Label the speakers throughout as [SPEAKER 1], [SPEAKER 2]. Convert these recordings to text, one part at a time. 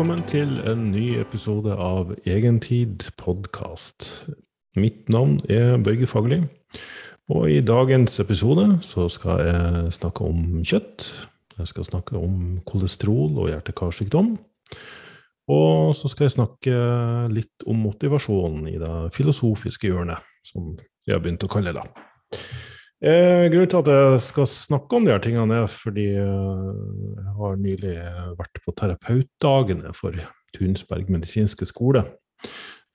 [SPEAKER 1] Velkommen til en ny episode av Egentid podkast. Mitt navn er Børge Fagerli, og i dagens episode så skal jeg snakke om kjøtt. Jeg skal snakke om kolesterol og hjerte-karsykdom. Og så skal jeg snakke litt om motivasjonen i det filosofiske hjørnet, som jeg har begynt å kalle det. Eh, grunnen til at jeg skal snakke om de her tingene, er fordi eh, jeg har nylig vært på terapeutdagene for Tunsberg medisinske skole.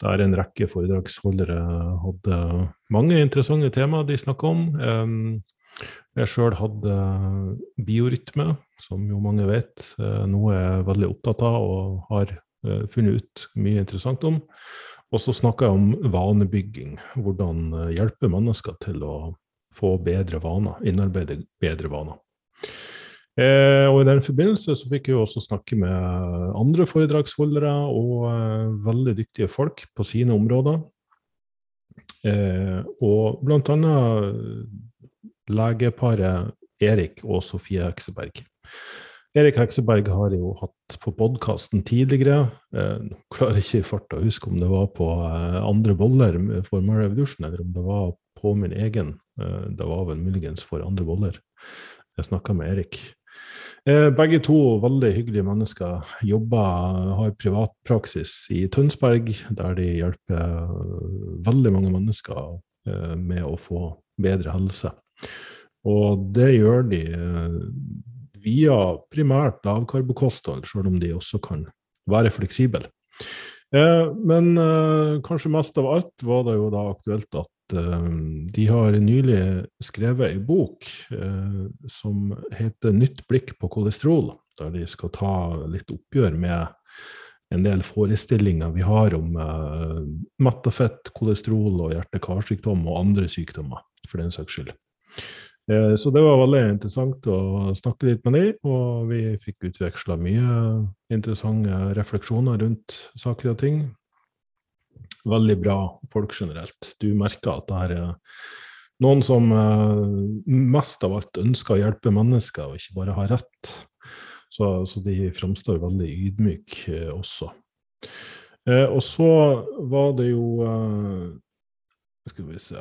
[SPEAKER 1] Der en rekke foredragsholdere hadde mange interessante temaer de snakka om. Eh, jeg sjøl hadde biorytme, som jo mange vet, eh, noe jeg er veldig opptatt av og har funnet ut mye interessant om. Og så snakka jeg om vanebygging. Hvordan hjelpe mennesker til å få bedre vaner, innarbeide bedre vaner. Eh, og I den forbindelse så fikk jeg også snakke med andre foredragsholdere og eh, veldig dyktige folk på sine områder. Eh, og annet legeparet Erik og Sofie Hekseberg. Erik Hekseberg har jo hatt på podkasten tidligere. Eh, klarer ikke i farta å huske om det var på eh, andre boller for My Revolution, eller om det var på min egen. Eh, det var vel muligens for andre boller. Jeg snakka med Erik. Begge to veldig hyggelige mennesker. Jobber, har privatpraksis i Tønsberg, der de hjelper veldig mange mennesker med å få bedre helse. Og det gjør de via primært lavkarbokosthold, selv om de også kan være fleksible. Eh, men eh, kanskje mest av alt var det jo da aktuelt at eh, de har nylig skrevet ei bok eh, som heter 'Nytt blikk på kolesterol', der de skal ta litt oppgjør med en del forestillinger vi har om eh, mattafett, kolesterol og hjerte-karsykdom og andre sykdommer, for den saks skyld. Eh, så det var veldig interessant å snakke litt med dem, og vi fikk utveksla mye interessante refleksjoner rundt saker og ting. Veldig bra folk generelt. Du merker at det er noen som eh, mest av alt ønsker å hjelpe mennesker, og ikke bare har rett. Så, så de framstår veldig ydmyke eh, også. Og så var det jo Skal vi se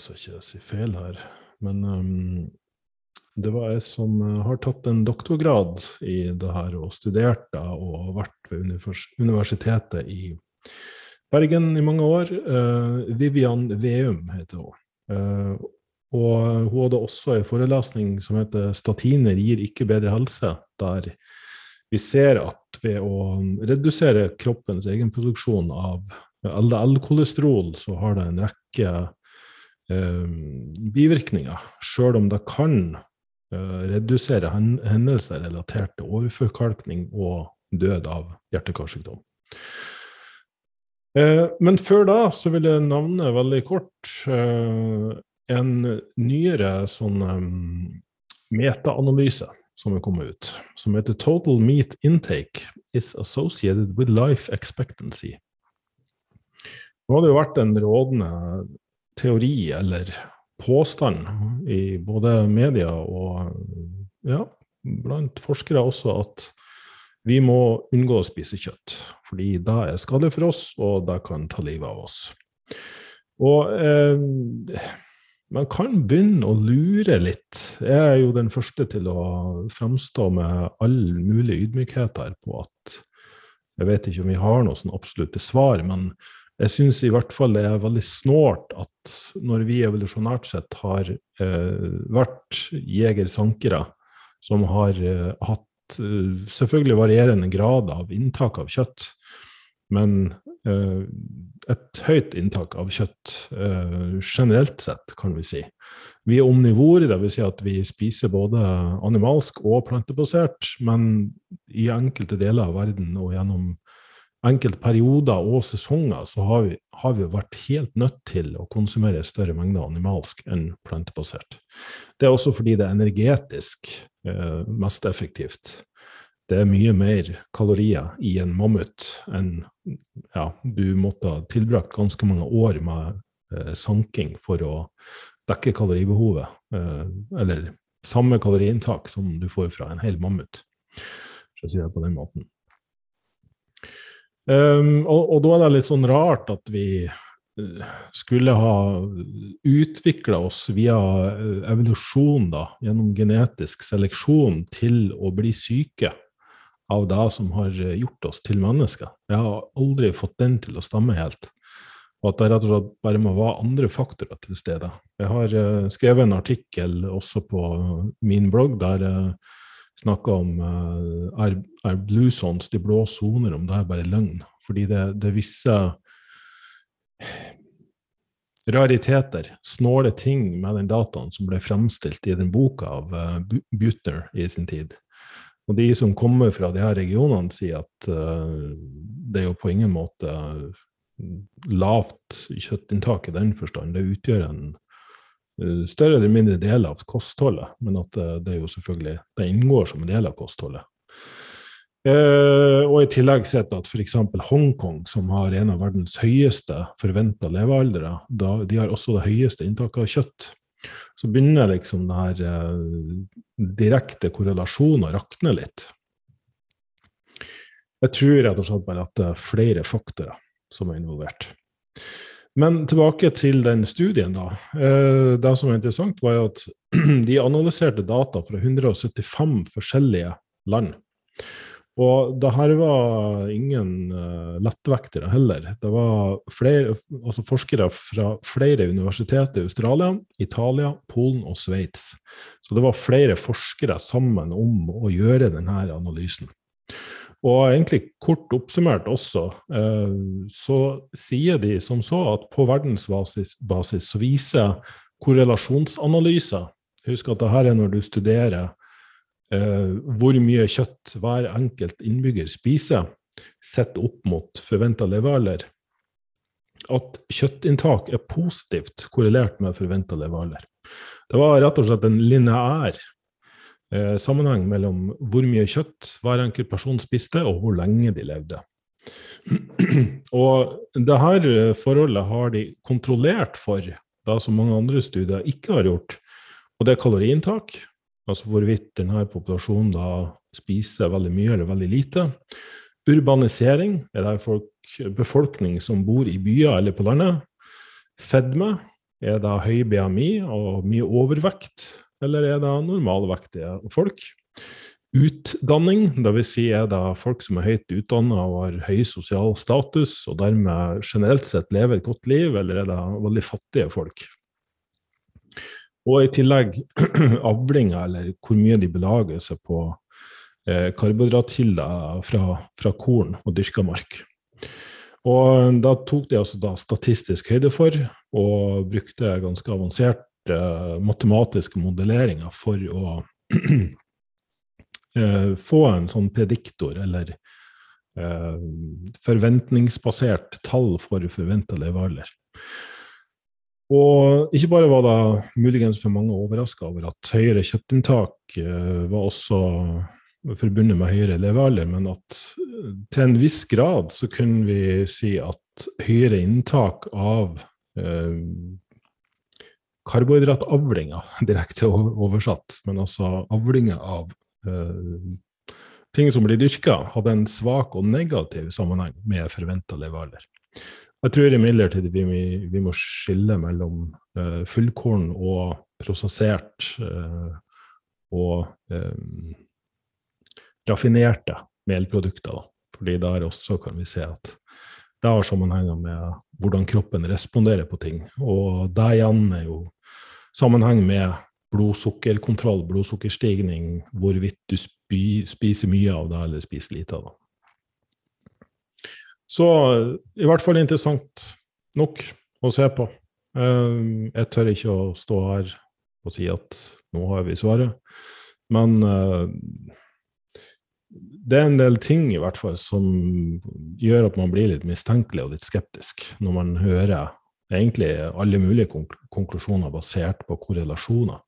[SPEAKER 1] Så ikke jeg si feil her. Men um, det var jeg som har tatt en doktorgrad i det her og studert da, og vært ved Universitetet i Bergen i mange år. Uh, Vivian Veum heter hun. Uh, og hun hadde også en forelesning som heter 'Statiner gir ikke bedre helse', der vi ser at ved å redusere kroppens egenproduksjon av LDL-kolesterol, så har det en rekke eh, bivirkninger, sjøl om det kan eh, redusere hendelser relatert til overforkalkning og død av hjerte-karsykdom. Eh, men før da så vil jeg navne veldig kort eh, en nyere sånn um, metaanalyse som er kommet ut, som heter 'Total Meat Intake is Associated with Life Expectancy'. Nå har det jo vært en rådende teori eller påstand i både media og ja, blant forskere også at vi må unngå å spise kjøtt, fordi det er skadelig for oss, og det kan ta livet av oss. Og eh, man kan begynne å lure litt. Jeg er jo den første til å framstå med all mulig ydmykhet her på at jeg vet ikke om vi har noe sånn absolutte svar, men jeg syns i hvert fall det er veldig snålt at når vi evolusjonært sett har eh, vært jeger-sankere som har eh, hatt selvfølgelig varierende grad av inntak av kjøtt, men eh, et høyt inntak av kjøtt eh, generelt sett, kan vi si. Vi er omnivorer, dvs. Si at vi spiser både animalsk og plantebasert, men i enkelte deler av verden og gjennom enkelte perioder og sesonger så har vi, har vi, vært helt nødt til å konsumere større mengder animalsk enn plantebasert. Det er også fordi det er energetisk eh, mest effektivt. Det er mye mer kalorier i en mammut enn ja, du måtte ha tilbrakt ganske mange år med eh, sanking for å dekke kaloribehovet, eh, eller samme kaloriinntak som du får fra en hel mammut, for å si det på den måten. Um, og, og, da er det litt sånn rart at vi uh, skulle ha utvikla oss via uh, evolusjon, da, gjennom genetisk seleksjon, til å bli syke av det som har gjort oss til mennesker. Jeg har aldri fått den til å stamme helt. Og at det rett og slett bare må være andre faktorer til stede. Jeg har uh, skrevet en artikkel også på min blogg der snakker om uh, er, er blue zones, de blå soner, om det er bare løgn. Fordi det, det er visse rariteter, snåle ting med den dataen som ble fremstilt i den boka av uh, Butner i sin tid. Og de som kommer fra de her regionene, sier at uh, det er jo på ingen måte lavt kjøttinntak i den forstand. Det utgjør en større eller mindre del av kostholdet, men at uh, det jo selvfølgelig det inngår som en del av kostholdet. Eh, og i tillegg sett at f.eks. Hongkong, som har en av verdens høyeste forventa levealdre, de har også det høyeste inntaket av kjøtt. Så begynner liksom det her direkte korrelasjonen å rakne litt. Jeg tror rett og slett bare at det er flere faktorer som er involvert. Men tilbake til den studien, da. Eh, det som er interessant, var at de analyserte data fra 175 forskjellige land. Og det her var ingen uh, lettvektere heller. Det var flere, altså forskere fra flere universiteter i Australia, Italia, Polen og Sveits. Så det var flere forskere sammen om å gjøre denne analysen. Og egentlig kort oppsummert også, eh, så sier de som så at på verdensbasis basis, så viser korrelasjonsanalyser Husk at dette er når du studerer eh, hvor mye kjøtt hver enkelt innbygger spiser, sett opp mot forventa levealder. At kjøttinntak er positivt korrelert med forventa levealder. Det var rett og slett en lineær eh, sammenheng mellom hvor mye kjøtt hver enkelt person spiste, og hvor lenge de levde. Og det her eh, forholdet har de kontrollert for, da som mange andre studier ikke har gjort, og det er kaloriinntak. Altså hvorvidt denne populasjonen da spiser veldig mye eller veldig lite. Urbanisering er det folk, befolkning som bor i byer eller på landet. Fedme er da høy BMI og mye overvekt eller er det normalvektige folk? Utdanning, dvs. Si er det folk som er høyt utdanna og har høy sosial status, og dermed generelt sett lever et godt liv, eller er det veldig fattige folk? Og i tillegg avlinger, eller hvor mye de belager seg på eh, karbohydratkilder fra, fra, korn og dyrka mark. Og da tok de altså da statistisk høyde for, og brukte ganske avansert uh, matematiske modelleringer for å uh, få en sånn prediktor, eller uh, forventningsbasert tall for forventa levealder. Og ikke bare var det muligens for mange overraska over at høyere kjøttinntak var også forbundet med høyere levealder, men at til en viss grad så kunne vi si at høyere inntak av karbohydratavlinga, direkte oversatt, men altså avlinga av eh, ting som blir dyrka, hadde en svak og negativ sammenheng med forventa levealder. Jeg tror imidlertid vi, vi må skille mellom eh, fullkorn og prosessert eh, og raffinerte melprodukter. Da. Fordi der også kan vi se at det har sammenhenger med hvordan kroppen responderer på ting. Og det igjen er jo sammenheng med blodsukkerkontroll, blodsukkerstigning, hvorvidt du spiser mye av det eller spiser lite av det. Så i hvert fall interessant nok å se på. Eh, jeg tør ikke å stå her og si at nå har vi svaret, men eh, det er en del ting i hvert fall som gjør at man blir litt mistenkelig og litt skeptisk når man hører egentlig alle mulige konklusjoner basert på korrelasjoner.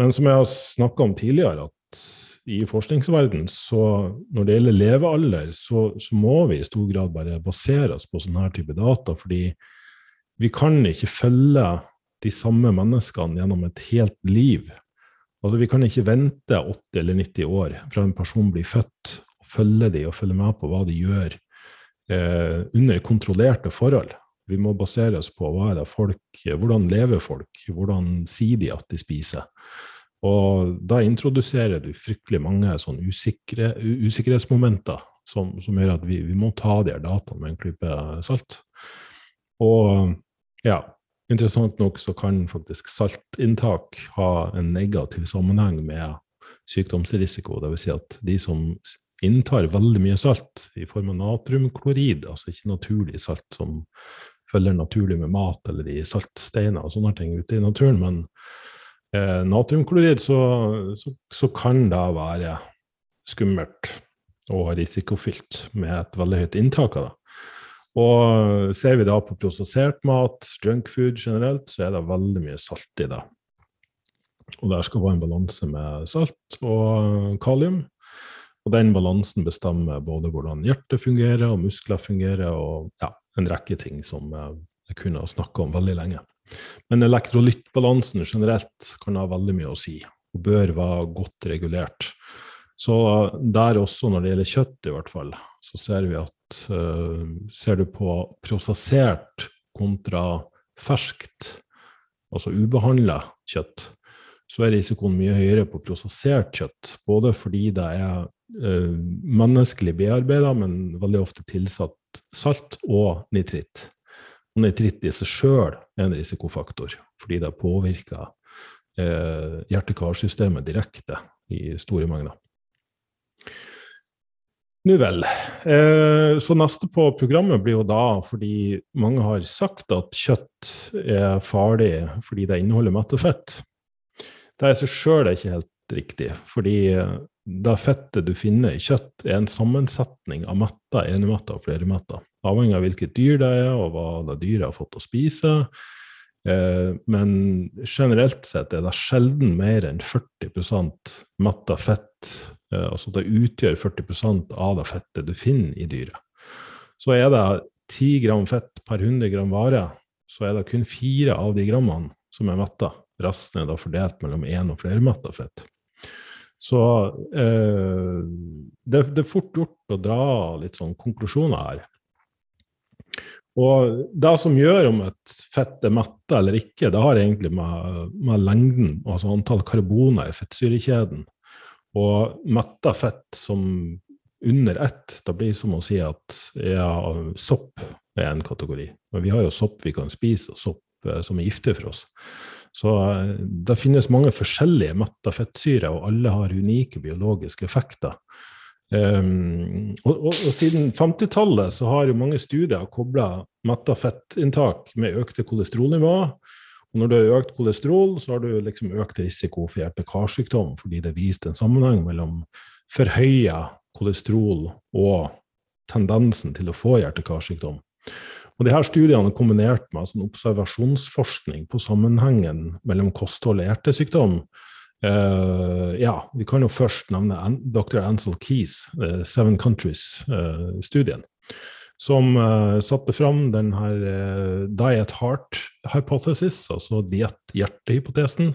[SPEAKER 1] Men som jeg har snakka om tidligere, at i forskningsverdenen, så når det gjelder levealder, så, så, må vi i stor grad bare basere oss på sånne type data, fordi vi kan ikke følge de samme menneskene gjennom et helt liv. Altså, vi kan ikke vente 80 eller 90 år fra en person blir født, og følge de og følge med på hva de gjør eh, under kontrollerte forhold. Vi må basere oss på hva er det folk, hvordan lever folk, hvordan sier de at de spiser. Og da introduserer du fryktelig mange sånn usikre, usikkerhetsmomenter som, som, gjør at vi, vi må ta de her dataene med en klype salt. Og ja, interessant nok så kan faktisk saltinntak ha en negativ sammenheng med sykdomsrisiko. Dvs. Si at de som inntar veldig mye salt i form av natriumklorid, altså ikke naturlig salt som følger naturlig med mat eller i saltsteiner og sånne ting ute i naturen, men eh, natriumklorid, så, så, så, kan det være skummelt og risikofylt med et veldig høyt inntak av det. Og ser vi da på prosessert mat, junkfood generelt, så er det veldig mye salt i det. Og der skal være en balanse med salt og kalium. Og den balansen bestemmer både hvordan hjertet fungerer, og muskler fungerer, og ja, en rekke ting som jeg kunne ha snakka om veldig lenge. Men elektrolyttbalansen generelt kan ha veldig mye å si, og bør være godt regulert. Så der også, når det gjelder kjøtt i hvert fall, så ser vi at uh, ser du på prosessert kontra ferskt, altså ubehandla kjøtt, så er risikoen mye høyere på prosessert kjøtt. Både fordi det er uh, menneskelig bearbeida, men veldig ofte tilsatt salt og nitritt. Og nitritt i seg sjøl er en risikofaktor, fordi det påvirker eh, hjerte-karsystemet direkte i store mengder. Nå vel. Eh, så neste på programmet blir jo da, fordi mange har sagt at kjøtt er farlig fordi det inneholder mettefett. Det i seg sjøl er ikke helt riktig, fordi det fettet du finner i kjøtt, er en sammensetning av metter, enemetter og flermetter. Avhengig av hvilket dyr det er, og hva det dyret har fått å spise. Eh, men generelt sett er det sjelden mer enn 40 metta fett altså det utgjør 40% av det fettet du finner i dyret. Så er det 10 gram fett per 100 gram vare, så er det kun fire av de grammene som er metta. Resten er da fordelt mellom én og flermetta fett. Så eh, det, det, er fort gjort å dra litt sånn konklusjoner her. Og det som gjør om et fett er metta eller ikke, det har egentlig med, med lengden, altså antall karboner i fettsyrekjeden, og metta fett som under ett, da blir det som å si at ja, sopp er en kategori. Men vi har jo sopp vi kan spise, og sopp eh, som er giftig for oss. Så eh, det finnes mange forskjellige metta fettsyrer, og alle har unike biologiske effekter. Um, og, og, og, siden 50-tallet så har jo mange studier kobla metta fettinntak med økte kolesterolnivåer og når du har økt kolesterol, så har du liksom økt risiko for hjerte-karsykdom, fordi det er vist en sammenheng mellom forhøya kolesterol og tendensen til å få hjerte-karsykdom. Og de her Studiene er kombinert med sånn observasjonsforskning på sammenhengen mellom kosthold og hjertesykdom. Uh, ja, Vi kan jo først nevne dr. Ansel Keys, uh, Seven Countries-studien. Uh, som uh, satte fram den her uh, diet heart hypothesis, altså diett-hjerte-hypotesen,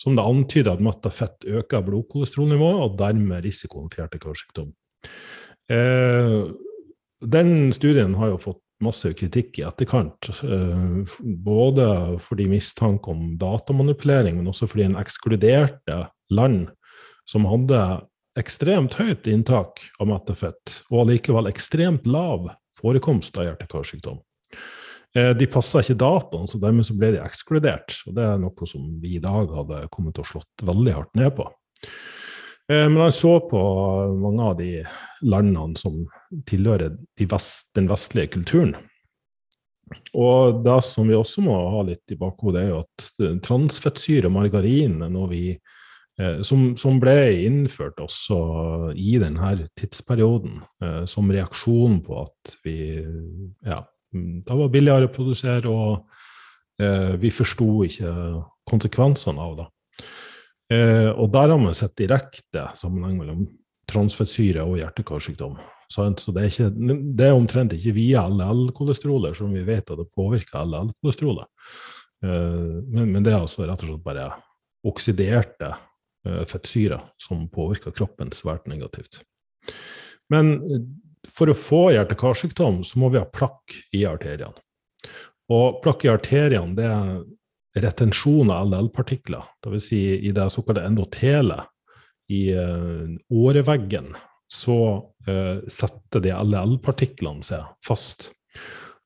[SPEAKER 1] som det antyder at metta fett øker blodkolesterolnivået, og dermed risikoen for hjerte-karsykdom. Uh, den studien har jo fått masse kritikk i etterkant, både fordi mistanke om datamanipulering, men også fordi en ekskluderte land som hadde ekstremt høyt inntak av mettefett, og allikevel ekstremt lav forekomst av hjerte-karsykdom. Eh, de passa ikke dataen, så dermed så ble de ekskludert. og Det er noe som vi i dag hadde kommet til å slått veldig hardt ned på. Eh, men jeg så på mange av de landene som tilhører de vest, den vestlige kulturen. Og det som vi også må ha litt i bakhodet, er jo at transfettsyre og margarin er noe vi som, som, ble innført også i denne tidsperioden, eh, som reaksjon på at vi Ja, det var billigere å produsere, og eh, vi forsto ikke konsekvensene av det. Eh, og der har vi sett direkte sammenheng mellom transfettsyre og hjerte-karsykdom. Så det er, ikke, det er, omtrent ikke via LL-kolesteroler som vi vet at det påvirker LL-kolesterolet. Eh, men, men, det er altså rett og slett bare oksiderte Eh, fettsyrer som påvirker kroppen svært negativt. Men for å få hjerte-karsykdom så må vi ha plakk i arteriene. Og plakk i arteriene det er retensjon av LL-partikler, dvs. Si i det såkalte endotelet i uh, åreveggen, så uh, setter de LL-partiklene seg fast.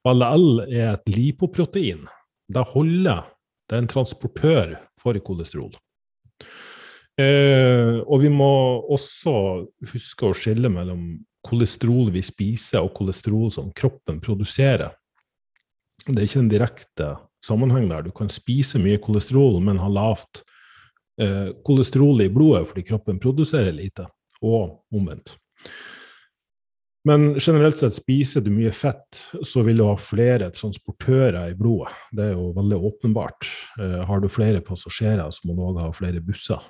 [SPEAKER 1] LL er et lipoprotein. Det holder, det er en transportør for kolesterol. Eh, og vi må også huske å skille mellom kolesterol vi spiser, og kolesterol som kroppen produserer. Det er ikke en direkte sammenheng der. Du kan spise mye kolesterol, men ha lavt eh, kolesterol i blodet fordi kroppen produserer lite, og omvendt. Men generelt sett spiser du mye fett, så vil du ha flere transportører i blodet. Det er jo veldig åpenbart. Eh, har du flere passasjerer, så må du òg ha flere busser.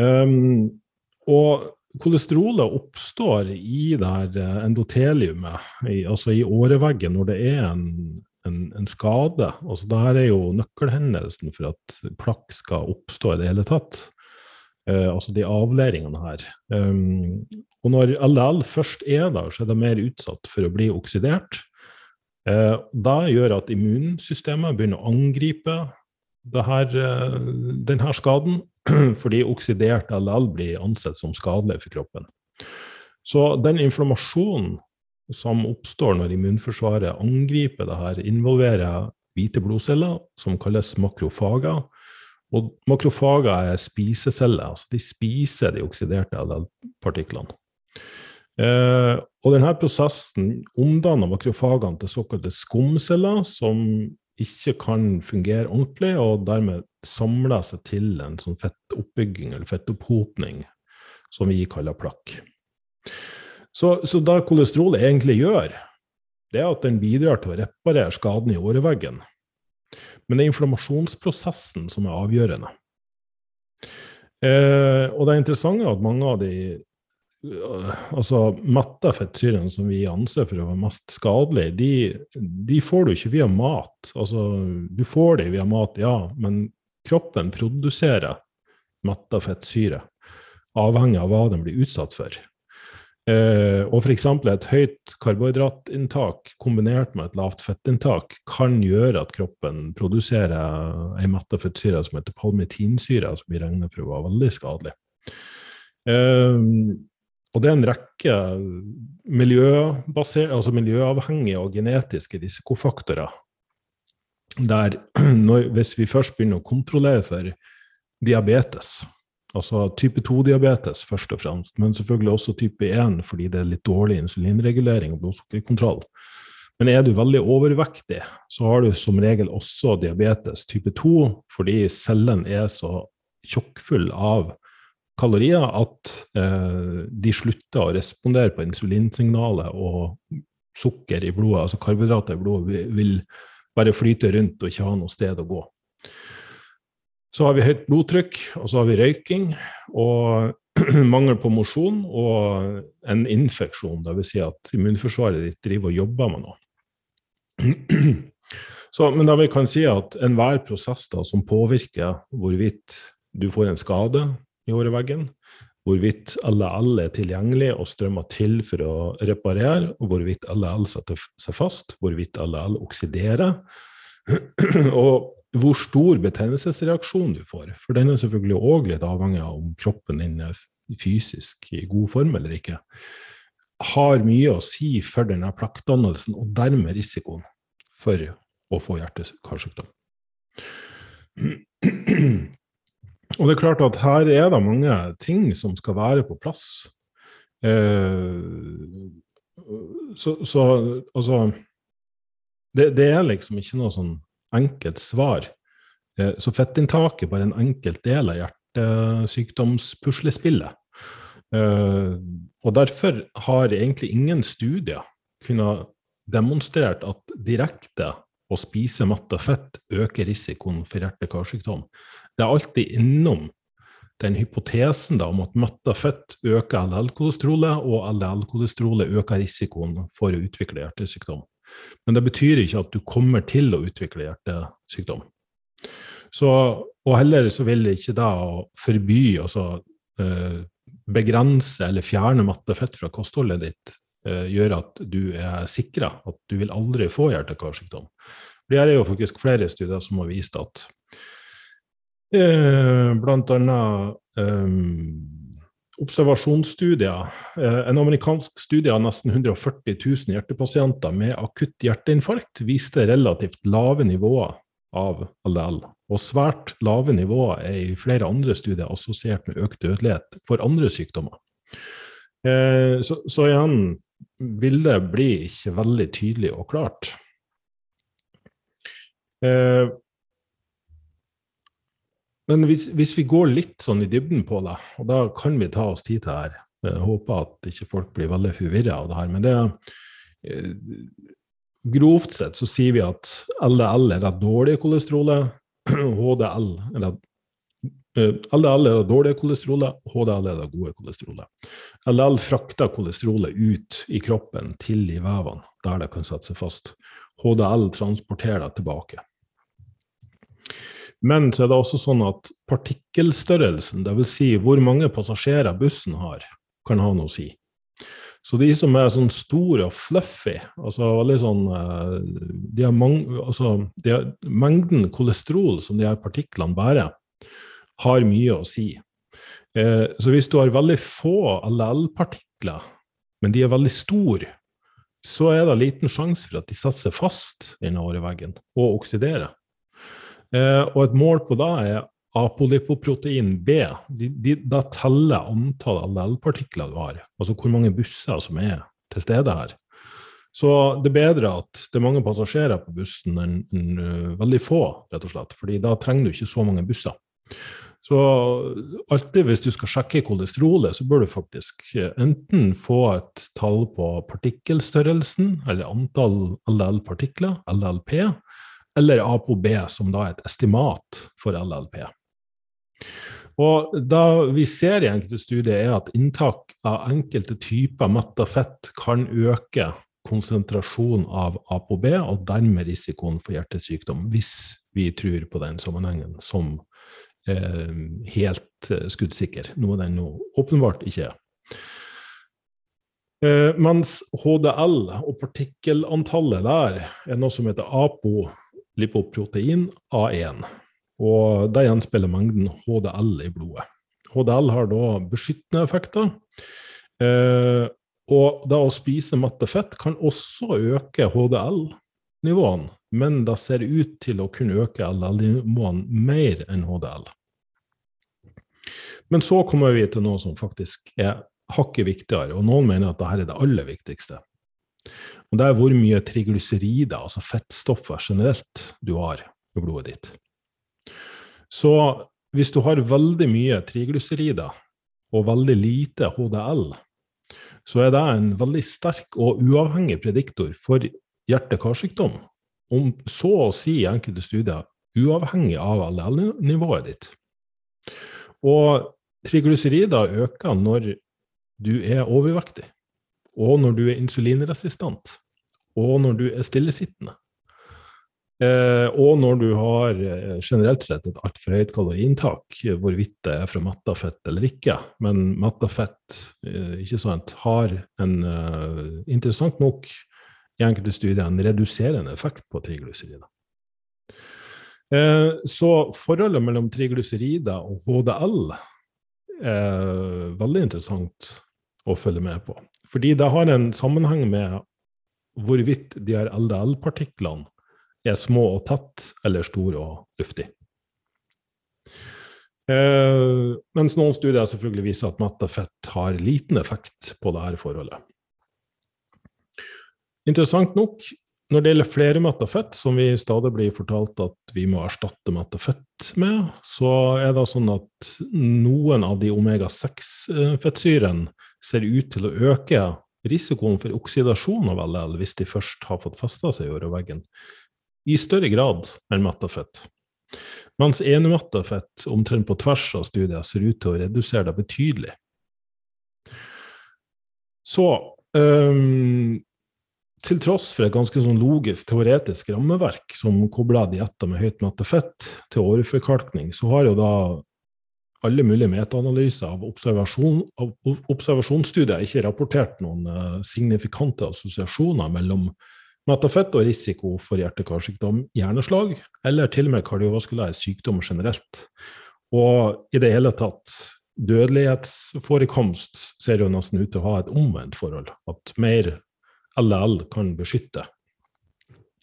[SPEAKER 1] Um, og kolesterolet oppstår i det her eh, endoteliumet, i, altså i åreveggen, når det er en, en, en skade. Altså det her er jo nøkkelhendelsen for at plakk skal oppstå i det hele tatt. Uh, altså de avleiringene her. Um, og når LL først er der, så er det mer utsatt for å bli oksidert. Uh, det gjør at immunsystemet begynner å angripe her, uh, denne skaden, fordi oksidert LL blir ansett som skadelig for kroppen. Så den inflammasjonen som oppstår når immunforsvaret angriper det her, involverer hvite blodceller, som kalles makrofager. Og makrofager er spiseceller, altså de spiser de oksiderte LL-partiklene. Eh, og denne prosessen omdanner makrofagene til såkalte skumceller, som ikke kan fungere ordentlig, og dermed samler seg til en sånn fettoppbygging eller fettopphopning som vi kaller plakk. Så, så det kolesterolet egentlig gjør, det er at den bidrar til å reparere skaden i åreveggen. Men det er inflammasjonsprosessen som er avgjørende. Eh, og det er interessant at mange av de altså metta fettsyrene som vi anser for å være mest skadelige, de, de, får du ikke via mat. Altså, du får de via mat, ja, men kroppen produserer metta fettsyre, avhengig av hva den blir utsatt for. Eh, og f.eks. et høyt karbohydratinntak kombinert med et lavt fettinntak kan gjøre at kroppen produserer ei metta fettsyre som heter palmitinsyre, som vi regner for å være veldig skadelig. Eh, og det er en rekke altså miljøavhengige og genetiske risikofaktorer der når, hvis vi først begynner å kontrollere for diabetes, altså type 2-diabetes først og fremst, men selvfølgelig også type 1 fordi det er litt dårlig insulinregulering og blodsukkerkontroll. Men er du veldig overvektig, så har du som regel også diabetes type 2 fordi cellen er så tjokkfull av kalorier at eh, de slutter å respondere på insulinsignalet, og sukker i blodet, altså karbohydrater i blodet, vil bare flyte rundt og ikke ha noe sted å gå. Så har vi høyt blodtrykk, og så har vi røyking og mangel på mosjon og en infeksjon, dvs. Si at immunforsvaret ditt driver og jobber med noe. Så, men da vi kan si at enhver prosess da, som påvirker hvorvidt du får en skade, i åreveggen, hvorvidt LL er tilgjengelig og strømmer til for å reparere, hvorvidt LL setter seg fast, hvorvidt LL oksiderer, og hvor stor betennelsesreaksjon du får. For den er selvfølgelig òg litt avhengig av om kroppen din er fysisk i god form eller ikke. Har mye å si for denne plakkdannelsen, og dermed risikoen for å få hjerte-karsykdom. Og det er klart at her er det mange ting som skal være på plass. Eh, så, så, altså det, det, er liksom ikke noe sånn enkelt svar. Eh, så fettinntaket er bare en enkelt del av hjertesykdomspuslespillet. Eh, og derfor har egentlig ingen studier kunnet demonstrert at direkte å spise matta fett øker risikoen for hjerte-karsykdom det er alltid innom den hypotesen da, om at metta fett øker LL-kolesterolet, og LL-kolesterolet øker risikoen for å utvikle hjertesykdom. Men det betyr ikke at du kommer til å utvikle hjertesykdom. Så, og heller så vil ikke da forby, altså eh, begrense eller fjerne mattefett fra kostholdet ditt, eh, gjøre at du er sikra at du vil aldri få hjerte-karsykdom. Det er jo faktisk flere studier som har vist at eh, annet eh, observasjonsstudier. Eh, en amerikansk studie av nesten 140 000 hjertepasienter med akutt hjerteinfarkt viste relativt lave nivåer av LDL. Og svært lave nivåer er i flere andre studier assosiert med økt dødelighet for andre sykdommer. Eh, så, så, igjen, bildet blir ikke veldig tydelig og klart. Eh, men hvis, hvis, vi går litt sånn i dybden på det, og da kan vi ta oss tid til det her Jeg håper at ikke folk blir veldig forvirra av det her. Men det eh, Grovt sett så sier vi at LDL er det dårlige kolesterolet, HDL er det LDL er det dårlige kolesterolet, HDL er det gode kolesterolet. LDL frakter kolesterolet ut i kroppen til i vevene, der det kan sette seg fast. HDL transporterer det tilbake. Men så er det også sånn at partikkelstørrelsen, dvs. Si hvor mange passasjerer bussen har, kan ha noe å si. Så de som er sånn store og fluffy, altså veldig sånn eh, de har altså, de har, Mengden kolesterol som de her partiklene bærer, har mye å si. Eh, så hvis du har veldig få LL-partikler, men de er veldig store, så er det liten sjanse for at de setter seg fast innover i veggen og oksiderer. Eh, og et mål på det er apolipoprotein B, de, de, da teller antall LL-partikler du har, altså hvor mange busser som er til stede her. Så det er bedre at det er mange passasjerer på bussen enn en, uh, veldig få, rett og slett. fordi da trenger du ikke så mange busser. Så alltid hvis du skal sjekke kolesterolet, så bør du faktisk uh, enten få et tall på partikkelstørrelsen, eller antall LL-partikler, LLP, eller A på B, som da er et estimat for LLP. Og da vi ser i enkelte studier, er at inntak av enkelte typer metta fett kan øke konsentrasjonen av ApoB, og dermed risikoen for hjertesykdom, hvis vi tror på den sammenhengen som eh, helt eh, skuddsikker, noe den nå åpenbart ikke er. Eh, mens HDL og partikkelantallet der er noe som heter apolipoprotein A1. Og det gjenspeiler mengden HDL i blodet. HDL har da beskyttende effekter. Eh, og det å spise mette fett kan også øke HDL-nivåene, men det ser ut til å kunne øke LL-nivåene mer enn HDL. Men så kommer vi til noe som faktisk er hakket viktigere, og noen mener at dette er det aller viktigste. Og det er hvor mye triglycerider, altså fettstoffer generelt, du har i blodet ditt. Så hvis du har veldig mye triglycerider og veldig lite HDL, så er det en veldig sterk og uavhengig prediktor for hjerte-karsykdom. Om så å si i enkelte studier uavhengig av LDL-nivået ditt. Og triglycerider øker når du er overvektig, og når du er insulinresistent, og når du er stillesittende. Eh, og når du har eh, generelt sett et altfor høyt kaloriinntak, hvorvidt det er fra metta fett eller ikke. Men metta fett eh, ikke sant, har en eh, interessant nok i enkelte studier en reduserende effekt på triglycerider. Eh, så forholdet mellom triglycerider og HDL er veldig interessant å følge med på. Fordi det har en sammenheng med hvorvidt de her LDL-partiklene er små og tett eller store og luftige. Eh, mens noen studier selvfølgelig viser at metta fett har liten effekt på dette forholdet. Interessant nok, når det gjelder flermetta fett, som vi stadig blir fortalt at vi må erstatte metta fett med, så er det sånn at noen av de omega-6-fettsyrene ser ut til å øke risikoen for oksidasjon av LL hvis de først har fått festa seg i øreveggen, i større grad enn metta fett. Mens enemetta fett omtrent på tvers av studier ser ut til å redusere det betydelig. Så um, til tross for et ganske sånn logisk, teoretisk rammeverk som kobler dietter med høyt mettet fett til åreforkalkning, så har jo da alle mulige metaanalyser av, observasjon, av observasjonsstudier ikke rapportert noen uh, signifikante assosiasjoner mellom metafett og risiko for hjerte-karsykdom, hjerneslag eller til og med kardiovaskulær sykdom generelt. Og i det hele tatt, dødelighetsforekomst ser jo nesten ut til å ha et omvendt forhold. At mer LL kan beskytte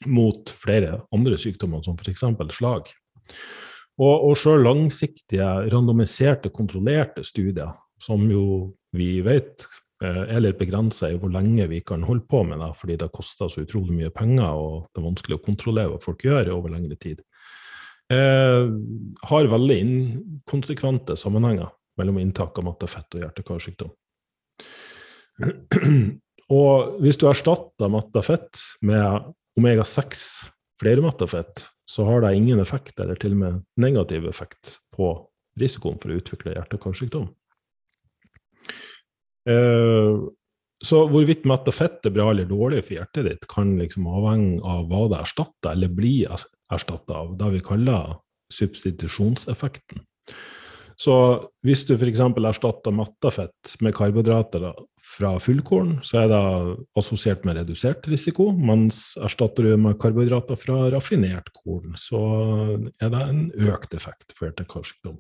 [SPEAKER 1] mot flere andre sykdommer, som f.eks. slag. Og, og sjøl langsiktige, randomiserte, kontrollerte studier, som jo vi vet eh, er litt begrensa i hvor lenge vi kan holde på med det, fordi det koster så utrolig mye penger, og det er vanskelig å kontrollere hva folk gjør over lengre tid, eh, har veldig inkonsekvente sammenhenger mellom inntak av mattefett og hjerte-karsykdom. Og hvis du erstatter mattafett med omega-6 flermattafett, så har det ingen effekt, eller til og med negativ effekt, på risikoen for å utvikle hjerte-karsykdom. Eh, så hvorvidt mattafett er bra eller dårlig for hjertet ditt, kan liksom avhenge av hva det erstatter, eller blir erstatta av det vi kaller substitusjonseffekten. Så hvis du f.eks. erstatter mattafett med karbohydrater fra fullkorn, så er det assosiert med redusert risiko, mens erstatter du med karbohydrater fra raffinert korn, så er det en økt effekt for hjerte-karsykdom.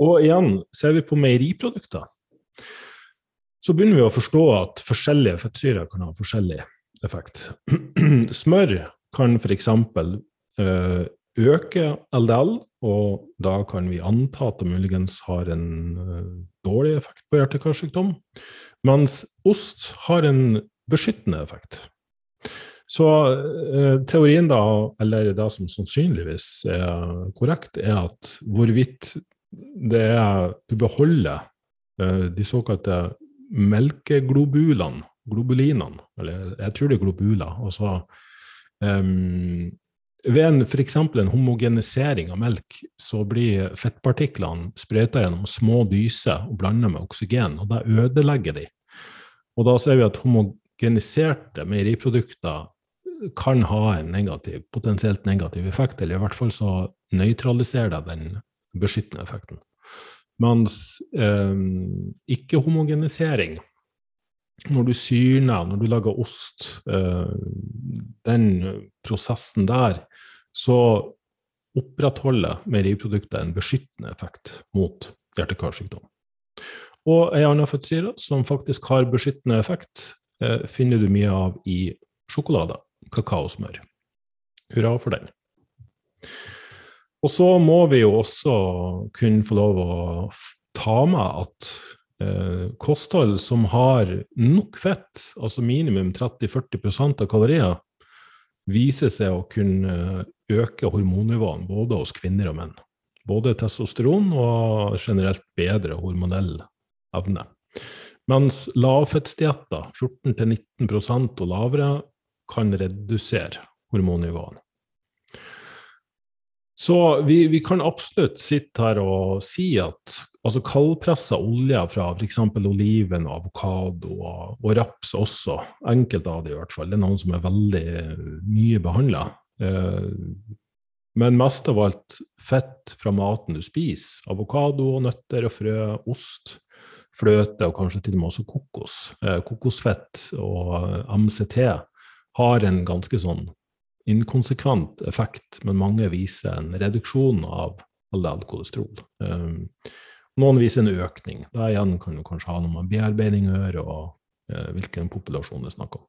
[SPEAKER 1] Og igjen, ser vi på meieriprodukter, så begynner vi å forstå at forskjellige fettsyrer kan ha forskjellig effekt. Smør kan f.eks. Øh, øke LDL, og da kan vi anta at det muligens har en uh, dårlig effekt på hjerte-karsykdom, mens ost har en beskyttende effekt. Så eh, teorien da, eller det som sannsynligvis er korrekt, er at hvorvidt det er du beholder eh, de såkalte melkeglobulene, globulinene, eller jeg tror det er globuler, altså um, ved en, f.eks. en homogenisering av melk, så blir fettpartiklene sprøyta gjennom små dyser og blanda med oksygen, og da ødelegger de. Og da ser vi at homogeniserte meieriprodukter kan ha en negativ, potensielt negativ effekt, eller i hvert fall så nøytraliserer det den beskyttende effekten. Mens eh, ikke-homogenisering når du syrner, når du lager ost, eh, den prosessen der, så opprettholder meieriproduktet en beskyttende effekt mot hjerte-karsykdom. Og ei anna fettsyre som faktisk har beskyttende effekt, eh, finner du mye av i sjokolade, kakaosmør. Hurra for den. Og så må vi jo også kunne få lov å ta med at eh, kosthold som har nok fett, altså minimum 30-40% av kalorier, viser seg å kunne øke hormonnivåene både hos kvinner og menn. Både testosteron og generelt bedre hormonell evne. Mens lavfettsdietter, 14-19% og lavere, kan redusere hormonnivåene. Så vi, vi, kan absolutt sitte her og si at altså kaldpressa olje fra f.eks. oliven avokado og, og, raps også, enkelte av det i hvert fall, det er noen som er veldig mye behandla. Eh, men mest av alt fett fra maten du spiser. Avokado, nøtter og frø, ost, fløte og kanskje til og med også kokos. Eh, kokosfett og MCT har en ganske sånn inkonsekvent effekt, men mange viser en reduksjon av LDL-kolesterol. Noen viser en økning. Det igjen kan du kanskje ha noe med bearbeiding å gjøre, og hvilken populasjon det er snakk om.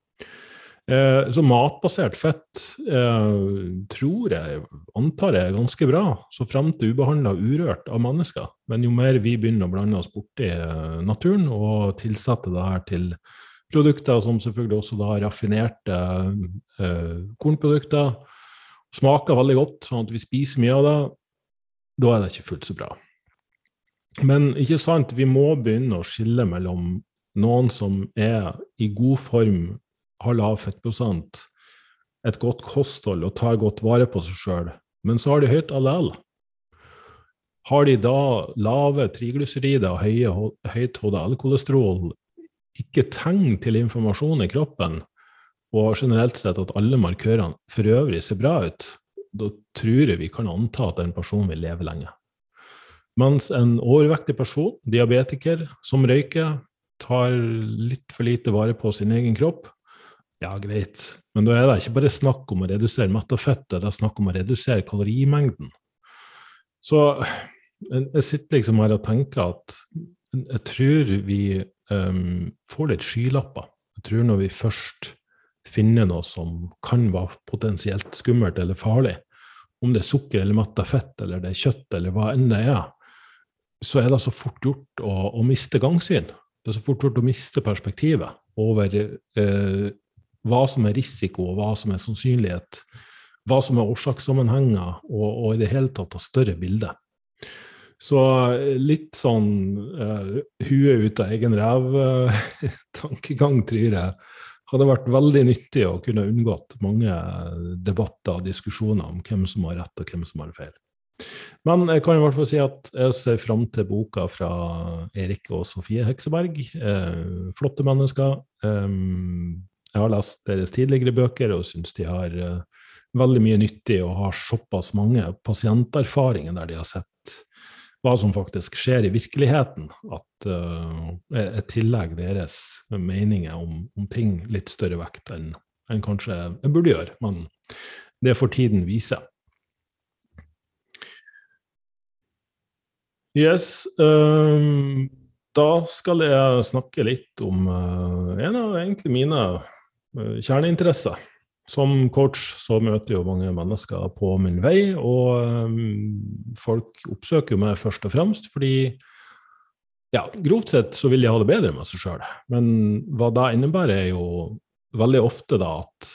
[SPEAKER 1] Uh, så matbasert fett eh, tror jeg, antar jeg, er ganske bra, så frem til ubehandla urørt av mennesker. Men jo mer vi begynner å blande oss borti naturen og tilsette det her til produkter som selvfølgelig også da raffinerte eh, kornprodukter. Smaker veldig godt, sånn at vi spiser mye av det. Da er det ikke fullt så bra. Men ikke sant, vi må begynne å skille mellom noen som er i god form, har lav fettprosent, et godt kosthold og tar godt vare på seg sjøl, men så har de høyt allel. Har de da lave triglycerider og høyt HDL-kolesterol ikke tegn til informasjon i kroppen, og generelt sett at alle markørene for øvrig ser bra ut, da tror jeg vi kan anta at en person vil leve lenge. Mens en overvektig person, diabetiker, som røyker, tar litt for lite vare på sin egen kropp, ja, greit, men da er det ikke bare snakk om å redusere metta fett, det er snakk om å redusere kalorimengden. Så jeg sitter liksom her og tenker at jeg tror vi um, får litt skylapper. Jeg tror når vi først finner noe som kan være potensielt skummelt eller farlig, om det er sukker eller metta fett eller det er kjøtt eller hva enn det er, så er det så fort gjort å, å miste gangsyn. Det er så fort gjort å miste perspektivet over eh, hva som er risiko, og hva som er sannsynlighet, hva som er årsakssammenhenger, og, og i det hele tatt av større bilde. Så eh, litt sånn uh, huet ut av egen ræv-tankegang, uh, tror jeg, hadde vært veldig nyttig å kunne unngått mange debatter og diskusjoner om hvem som har rett og hvem som har feil. Men jeg kan i hvert fall si at jeg ser fram til boka fra Erik og Sofie Hekseberg. Eh, flotte mennesker. Um, jeg har lest deres tidligere bøker og syns de har uh, veldig mye nyttig og har såpass mange pasienterfaringer der de har sett hva som faktisk skjer i virkeligheten, at uh, jeg tillegger deres meninger om, om, ting litt større vekt enn, enn kanskje jeg burde gjøre. Men det får tiden vise. Yes. Um, da skal jeg snakke litt om uh, en av egentlig mine kjerneinteresser. Som coach så møter jo mange mennesker på min vei, og um, folk oppsøker meg først og fremst fordi ja, grovt sett så vil de ha det bedre med seg sjøl. Men hva det innebærer, er jo veldig ofte da at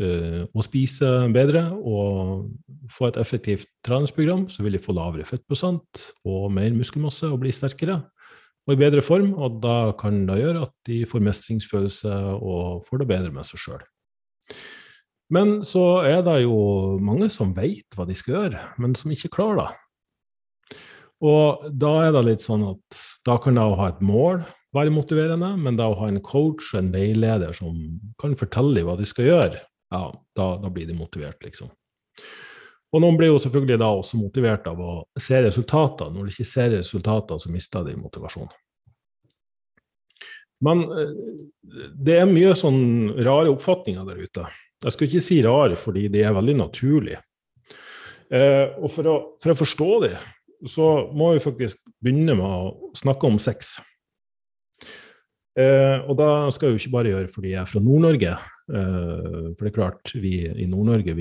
[SPEAKER 1] uh, å spise bedre og få et effektivt treningsprogram, så vil de få lavere fettprosent og mer muskelmasse og bli sterkere og i bedre form. Og da kan det gjøre at de får mestringsfølelse og får det bedre med seg sjøl. Men så er det jo mange som veit hva de skal gjøre, men som ikke klarer det. Og da er det litt sånn at da kan det å ha et mål være motiverende, men da å ha en coach, en veileder, som kan fortelle dem hva de skal gjøre, ja, da, da blir de motivert, liksom. Og noen blir jo selvfølgelig da også motivert av å se resultater. Når de ikke ser resultater, så mister de motivasjonen. Men eh, det er mye sånn rare oppfatninger der ute. Jeg skal ikke si rar, fordi de er veldig naturlige. Eh, og for å, for å, forstå det, så må vi faktisk begynne med å snakke om sex. Eh, og da skal jeg jo ikke bare gjøre fordi jeg er fra Nord-Norge. Eh, for det er klart, vi i Nord-Norge,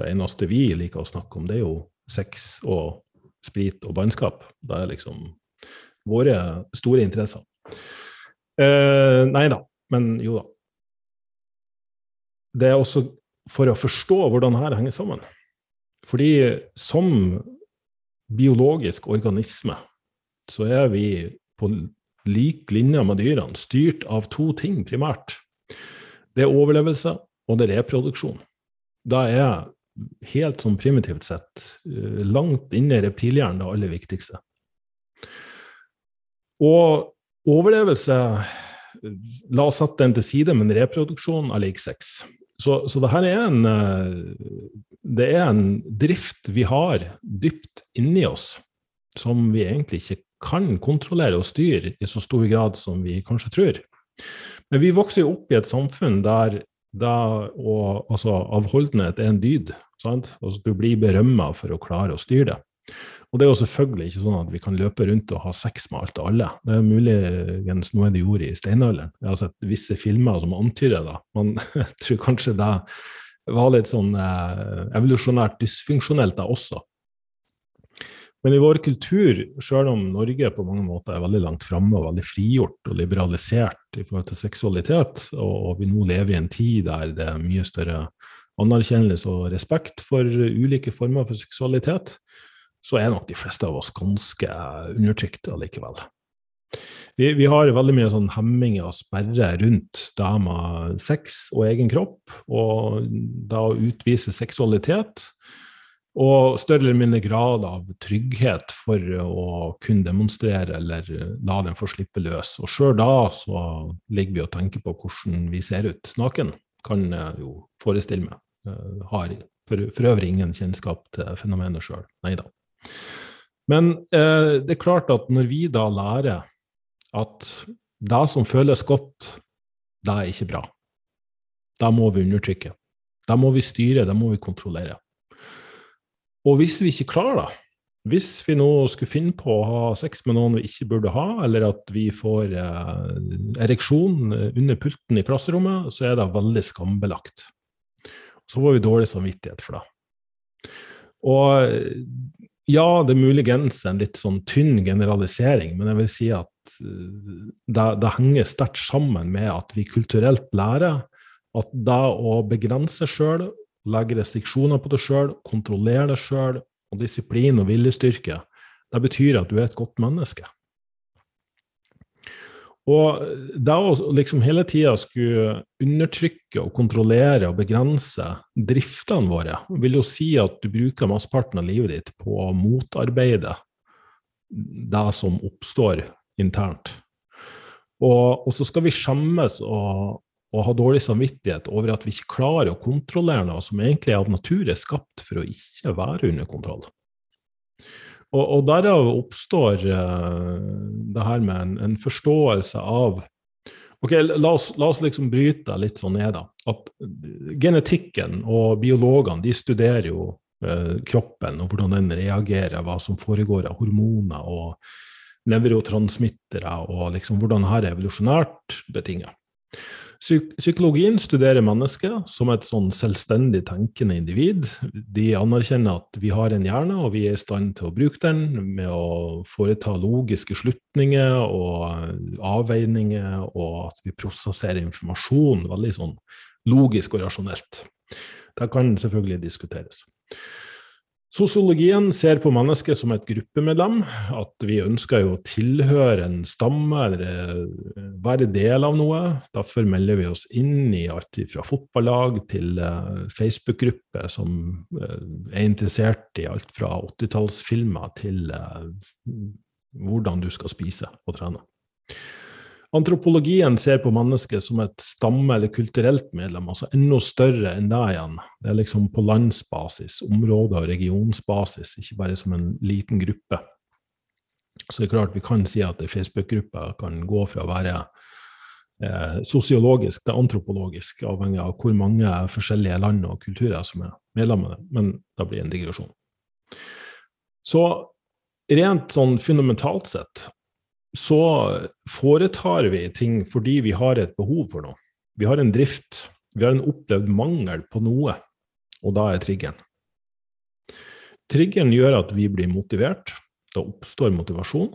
[SPEAKER 1] det eneste vi liker å snakke om, det er jo sex og sprit og bannskap. Det er liksom våre store interesser. Eh, nei da, men jo da det er også for å forstå hvordan dette henger sammen. Fordi som biologisk organisme så er vi på lik linje med dyrene styrt av to ting primært. Det er overlevelse, og det er reproduksjon. Da er helt sånn primitivt sett eh, langt inne i reptilhjernen det aller viktigste. Og overlevelse La oss sette den til side, men reproduksjon er lik sex. Så, så det her er en, eh, det er en drift vi har dypt inni oss, som vi egentlig ikke kan kontrollere og styre i så stor grad som vi kanskje tror. Men vi vokser jo opp i et samfunn der, der og, altså, avholdenhet er en dyd. Altså, du blir berømma for å klare å styre det. Og det er jo selvfølgelig ikke sånn at vi kan løpe rundt og ha sex med alt og alle. Det er muligens noe de gjorde i steinalderen. Jeg har sett visse filmer som antyder det, men jeg tror kanskje det var litt sånn eh, evolusjonært dysfunksjonelt da også. Men i vår kultur, selv om Norge på mange måter er veldig langt framme og veldig frigjort og liberalisert i forhold til seksualitet, og, vi nå lever i en tid der det er mye større anerkjennelse og respekt for ulike former for seksualitet, så er nok de fleste av oss ganske undertrykte allikevel. Vi, vi, har veldig mye sånn hemminger og sperrer rundt det med sex og egen kropp, og det å utvise seksualitet. Og større eller mindre grad av trygghet for å kunne demonstrere eller la den få slippe løs. Og sjøl da så ligger vi og tenker på hvordan vi ser ut naken, kan jeg jo forestille meg. Har for, for øvrig ingen kjennskap til fenomenet sjøl. Nei da. Men eh, det er klart at når vi da lærer at det som føles godt, det er ikke bra. da må vi undertrykke. Da må vi styre, det må vi kontrollere. Og hvis vi ikke klarer det, hvis vi nå skulle finne på å ha sex med noen vi ikke burde ha, eller at vi får eh, ereksjon under pulten i klasserommet, så er det veldig skambelagt. Så får vi dårlig samvittighet for det. Og ja, det er muligens en litt sånn tynn generalisering, men jeg vil si at eh, det, det henger sterkt sammen med at vi kulturelt lærer at det å begrense sjøl, legge restriksjoner på deg sjøl, kontrollere deg sjøl, og disiplin og viljestyrke, det betyr at du er et godt menneske. Og det å liksom hele tida skulle undertrykke og kontrollere og begrense driftene våre, vil jo si at du bruker mesteparten av livet ditt på å motarbeide det som oppstår internt. Og, og så skal vi skjemmes og, og, ha dårlig samvittighet over at vi ikke klarer å kontrollere noe som egentlig av natur er skapt for å ikke være under kontroll. Og, og derav oppstår uh, det her med en, en, forståelse av Ok, la oss, la oss, liksom bryte litt sånn ned, da. At genetikken og biologene de studerer jo uh, kroppen og hvordan den reagerer, hva som foregår av hormoner og nevrotransmittere, og liksom hvordan dette er evolusjonært betinget. Psykologien studerer mennesket som et sånn selvstendig tenkende individ. De anerkjenner at vi har en hjerne, og vi er i stand til å bruke den med å foreta logiske slutninger og avveininger, og at vi prosesserer informasjon veldig sånn logisk og rasjonelt. Det kan selvfølgelig diskuteres. Sosiologien ser på mennesket som et gruppemedlem, at vi ønsker jo å tilhøre en stamme eller eh, være del av noe. Derfor melder vi oss inn i alt fra fotballag til uh, Facebook-grupper som uh, er interessert i alt fra 80-tallsfilmer til hvordan du skal spise og trene. Antropologien ser på mennesket som et stamme- eller kulturelt medlem, altså enda større enn deg igjen. Det er liksom på landsbasis, område- og regionsbasis, ikke bare som en liten gruppe. Så det er klart vi kan si at ei Facebook-gruppe kan gå fra å være eh, sosiologisk til antropologisk, avhengig av hvor mange forskjellige land og kulturer som er medlemmer. Men det blir en digresjon. Så rent sånn fundamentalt sett så foretar vi ting fordi vi har et behov for noe. Vi har en drift. Vi har en opplevd mangel på noe, og da er triggeren. Triggeren gjør at vi blir motivert. Da oppstår motivasjon.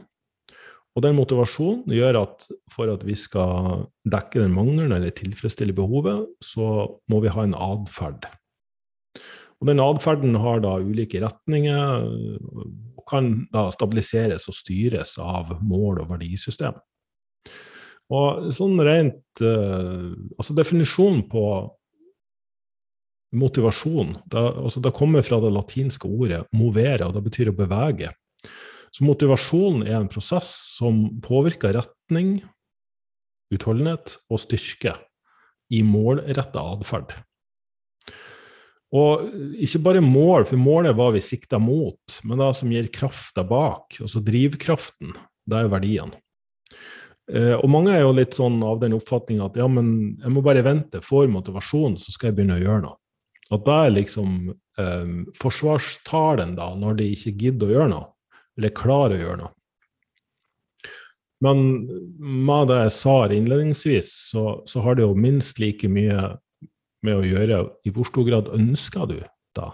[SPEAKER 1] Og den motivasjonen gjør at for at vi skal dekke den mangelen eller tilfredsstille behovet, så må vi ha en atferd. Og den atferden har da ulike retninger, kan da stabiliseres og styres av mål og verdisystem. Og sånn rent uh, Altså definisjonen på motivasjon det, altså det kommer fra det latinske ordet 'movere', og det betyr å bevege. Så motivasjon er en prosess som påvirker retning, utholdenhet og styrke i målretta atferd. Og ikke bare mål, for målet var vi sikta mot, men det som gir krafta bak, altså drivkraften, det er verdiene. Eh, og mange er jo litt sånn av den oppfatning at ja, men jeg må bare vente, får motivasjon, så skal jeg begynne å gjøre noe. At det er liksom eh, forsvarstalen, da, når de ikke gidder å gjøre noe, eller klarer å gjøre noe. Men med det jeg sa innledningsvis, så, så har det jo minst like mye med å gjøre, i hvor stor grad ønsker du da?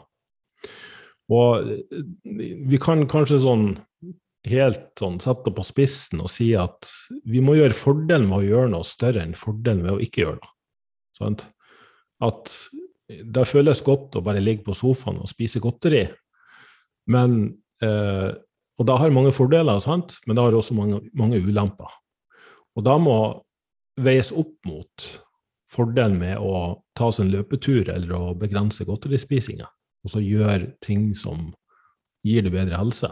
[SPEAKER 1] Og vi kan kanskje sånn helt sånn sette det på spissen og si at vi må gjøre fordelen med å gjøre noe større enn fordelen med å ikke gjøre noe. Sant? At det føles godt å bare ligge på sofaen og spise godteri, men eh, Og det har mange fordeler, sant? men det har også mange, mange ulemper. Og da må veies opp mot fordelen med å ta oss en løpetur eller å begrense godterispisinga, og så gjøre ting som gir deg bedre helse.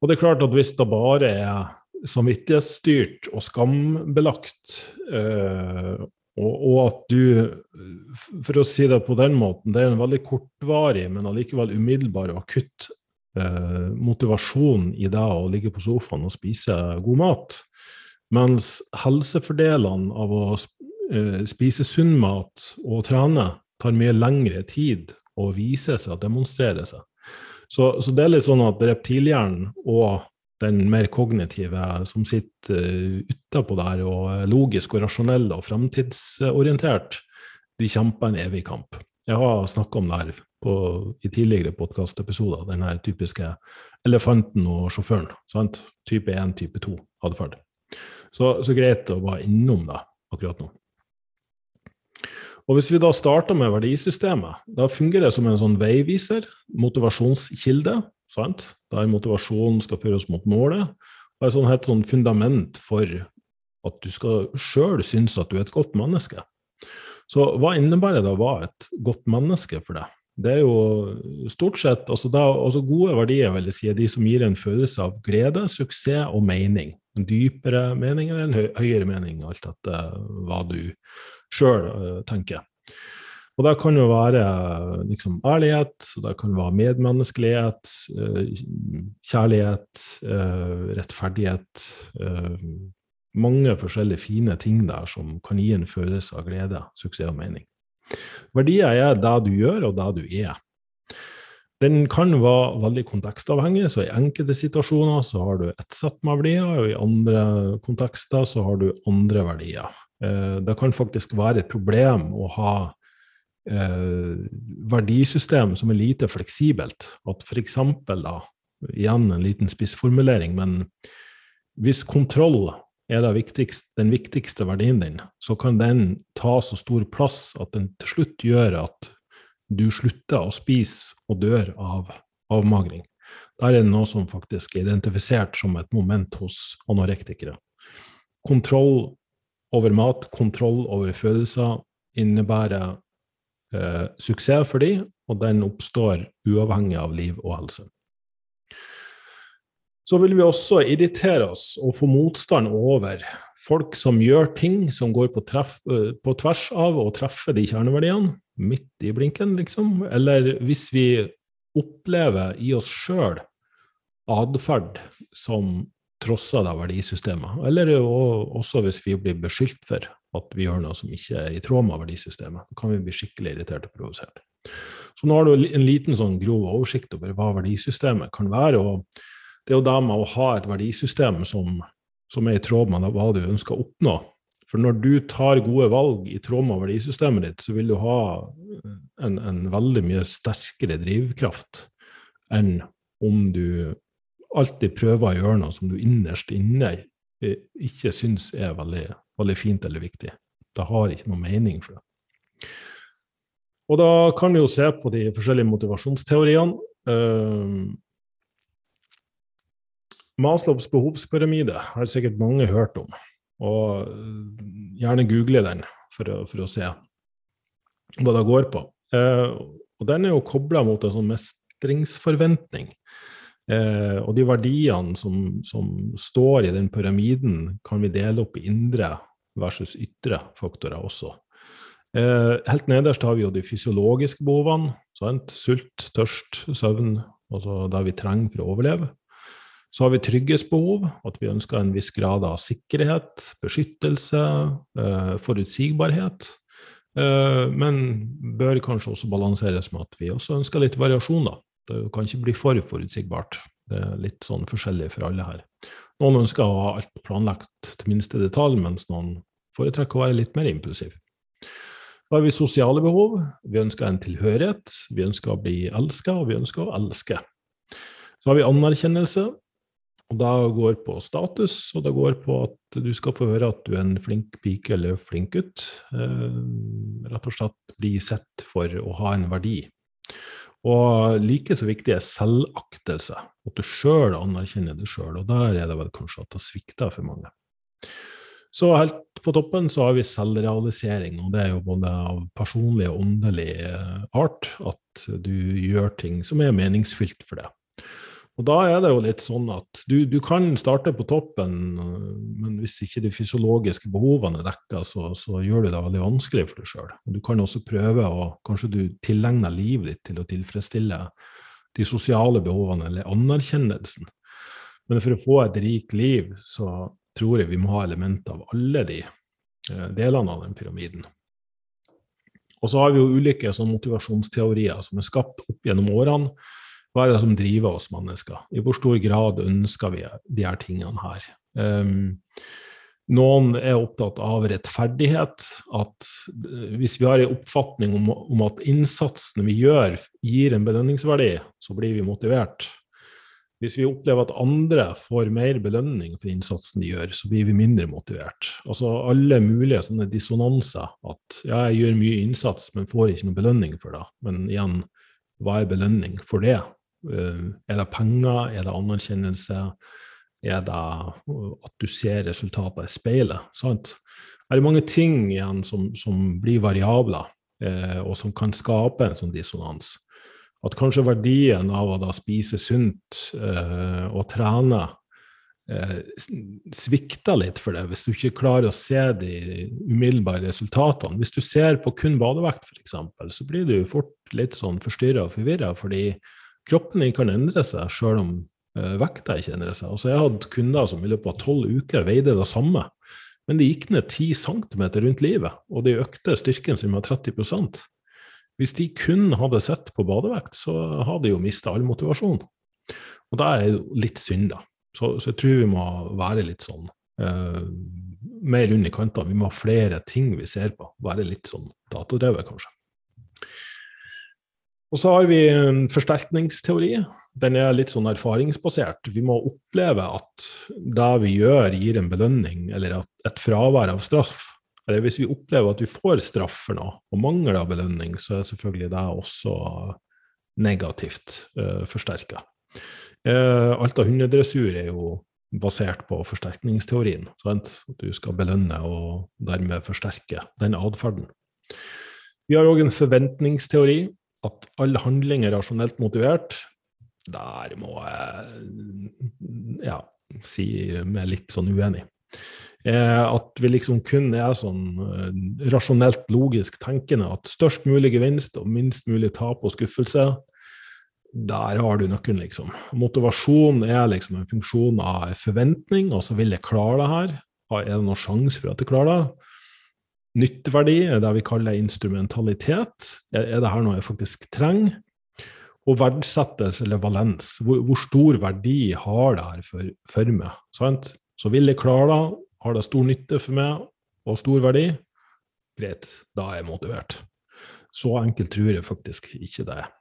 [SPEAKER 1] Og det er klart at hvis det bare er samvittighetsstyrt og skambelagt, øh, og, at du For å si det på den måten, det er en veldig kortvarig, men allikevel umiddelbar og akutt eh, motivasjon i det å ligge på sofaen og spise god mat. Mens helsefordelene av å eh, spise sunn mat og trene tar mye lengre tid å vise seg og demonstrere seg. Så, så, det er litt sånn at reptilhjernen og den mer kognitive som sitter uh, utapå der og er logisk og rasjonell og framtidsorientert, de kjemper en evig kamp. Jeg har snakka om det her på, i tidligere podkastepisoder, den her typiske elefanten og sjåføren. sant? Type 1, type 2-atferd. Så, så greit å være innom det akkurat nå. Og Hvis vi da starter med verdisystemet, da fungerer det som en sånn veiviser, motivasjonskilde. sant? Der motivasjonen skal føre oss mot målet, og et sånn, helt sånn fundament for at du skal sjøl synes at du er et godt menneske. Så hva innebærer det å være et godt menneske for deg? Det er jo stort sett altså, da, altså Gode verdier vil jeg si, er de som gir en følelse av glede, suksess og mening. En dypere mening eller en høyere mening, alt etter hva du sjøl uh, tenker. Og det kan jo være liksom, ærlighet, det kan være medmenneskelighet, kjærlighet, rettferdighet mange forskjellige fine ting der som kan gi en følelse av glede, suksess og mening. Verdier er det du gjør, og det du er. Den kan være veldig kontekstavhengig, så i enkelte situasjoner så har du ett sett med verdier, og i andre kontekster så har du andre verdier. Eh, det kan faktisk være et problem å ha eh, verdisystem som er lite fleksibelt. At f.eks. da, igjen en liten spissformulering, men hvis kontroll er viktigste, den viktigste verdien din, så kan den ta så stor plass at den til slutt gjør at du slutter å spise og dør av avmagring. Der er det noe som faktisk er identifisert som et moment hos anorektikere. Kontroll over mat, kontroll over følelser, innebærer eh, suksess for dem, og den oppstår uavhengig av liv og helse. Så vil vi også irritere oss og få motstand over folk som gjør ting som går på, treff, eh, på tvers av å treffe de kjerneverdiene, midt i blinken, liksom. Eller hvis vi opplever i oss sjøl atferd som trosser det verdisystemet. Eller også hvis vi blir beskyldt for at vi gjør noe som ikke er i tråd med verdisystemet. Da kan vi bli skikkelig irritert og provosert. Så nå har du en liten sånn grov oversikt over hva verdisystemet kan være. og det er jo det med å ha et verdisystem som, som er i tråd med hva du ønsker å oppnå. For når du tar gode valg i tråd med verdisystemet ditt, så vil du ha en, en veldig mye sterkere drivkraft enn om du alltid prøver å gjøre noe som du innerst inne ikke syns er veldig, veldig fint eller viktig. Det har ikke noe mening for det. Og da kan vi jo se på de forskjellige motivasjonsteoriene. Uh, Maslows behovspyramide har sikkert mange hørt om, og gjerne google den for å, for å se hva det går på. Eh, og den er jo kobla mot en sånn mestringsforventning. Eh, og de verdiene som, som, står i den pyramiden, kan vi dele opp i indre versus ytre faktorer også. Eh, helt nederst har vi jo de fysiologiske behovene. Sant? Sult, tørst, søvn, altså det vi trenger for å overleve. Så har vi trygghetsbehov, at vi ønsker en viss grad av sikkerhet, beskyttelse, eh, forutsigbarhet. Eh, men bør kanskje også balanseres med at vi også ønsker litt variasjon. da. Det kan ikke bli for forutsigbart. Det er litt sånn forskjellig for alle her. Noen ønsker å ha alt planlagt til minste detalj, mens noen foretrekker å være litt mer impulsiv. Da har vi sosiale behov. Vi ønsker en tilhørighet. Vi ønsker å bli elska, og vi ønsker å elske. Så har vi anerkjennelse. Og det går på status, og det går på at du skal få høre at du er en flink pike eller flink gutt. Eh, rett og slett bli sett for å ha en verdi. Og like så viktig er selvaktelse, at du sjøl anerkjenner det sjøl. Og der er det vel kanskje at det svikter for mange. Så helt på toppen så har vi selvrealisering, og det er jo både av personlig og åndelig art at du gjør ting som er meningsfylt for deg. Og da er det jo litt sånn at du, du, kan starte på toppen, men hvis ikke de fysiologiske behovene er dekka, så, så, gjør du det veldig vanskelig for deg sjøl. Du kan også prøve å Kanskje du tilegner livet ditt til å tilfredsstille de sosiale behovene eller anerkjennelsen. Men for å få et rikt liv, så tror jeg vi må ha elementer av alle de eh, delene av den pyramiden. Og så har vi jo ulike sånn motivasjonsteorier som er skapt opp gjennom årene. Hva er det som driver oss mennesker? I hvor stor grad ønsker vi de her tingene her? Um, noen er opptatt av rettferdighet. At hvis vi har en oppfatning om, om at innsatsen vi gjør, gir en belønningsverdi, så blir vi motivert. Hvis vi opplever at andre får mer belønning for innsatsen de gjør, så blir vi mindre motivert. Altså alle mulige sånne dissonanser. At ja, jeg gjør mye innsats, men får ikke noe belønning for det. Men igjen, hva er belønning for det? Eh, er det penger? Er det anerkjennelse? Er det at du ser resultater i speilet? Sant? Er Det mange ting igjen som, som blir variabler, eh, og som kan skape en sånn dissonans at kanskje verdien av å da spise sunt eh, og trene eh, svikter litt for deg, hvis du ikke klarer å se de umiddelbare resultatene. Hvis du ser på kun badevekt, f.eks., så blir du fort litt sånn forstyrra og forvirra, fordi kroppen din kan endre seg sjøl om eh, vekta ikke endrer seg. Altså, jeg hadde kunder som i løpet av tolv uker veide det samme, men de gikk ned 10 cm rundt livet, og de økte styrken sin med 30% hvis de kun hadde sett på badevekt, så hadde de jo mista all motivasjon. Og det er jo litt synd, da. Så, så, jeg tror vi må være litt sånn eh, mer rundt i kantene. Vi må ha flere ting vi ser på. Være litt sånn datadrevet, kanskje. Og så har vi en forsterkningsteori. Den er litt sånn erfaringsbasert. Vi må oppleve at det vi gjør, gir en belønning, eller et fravær av straff eller hvis vi opplever at vi får straff for noe, og mangler av belønning, så er selvfølgelig det også negativt uh, eh, forsterka. Uh, eh, alt av hundedressur er jo basert på forsterkningsteorien. Sant? At du skal belønne og dermed forsterke den atferden. Vi har òg en forventningsteori, at alle handlinger er rasjonelt motivert. Der må jeg ja, si meg litt sånn uenig. Eh, at vi liksom kun er sånn eh, rasjonelt logisk tenkende at størst mulig gevinst og minst mulig tap og skuffelse, der har du nøkkelen, liksom. Motivasjon er liksom en funksjon av forventning, og så vil jeg klare det her. Er det noen sjanse for at jeg klarer det? Nytteverdi er det vi kaller instrumentalitet. Er det her noe jeg faktisk trenger? Og verdsettelse eller valens. Hvor, hvor, stor verdi har det her for, for meg? Sant? Så vil jeg klare det, har det stor nytte for meg og stor verdi, greit, da er jeg motivert. Så enkelt tror jeg faktisk ikke det er.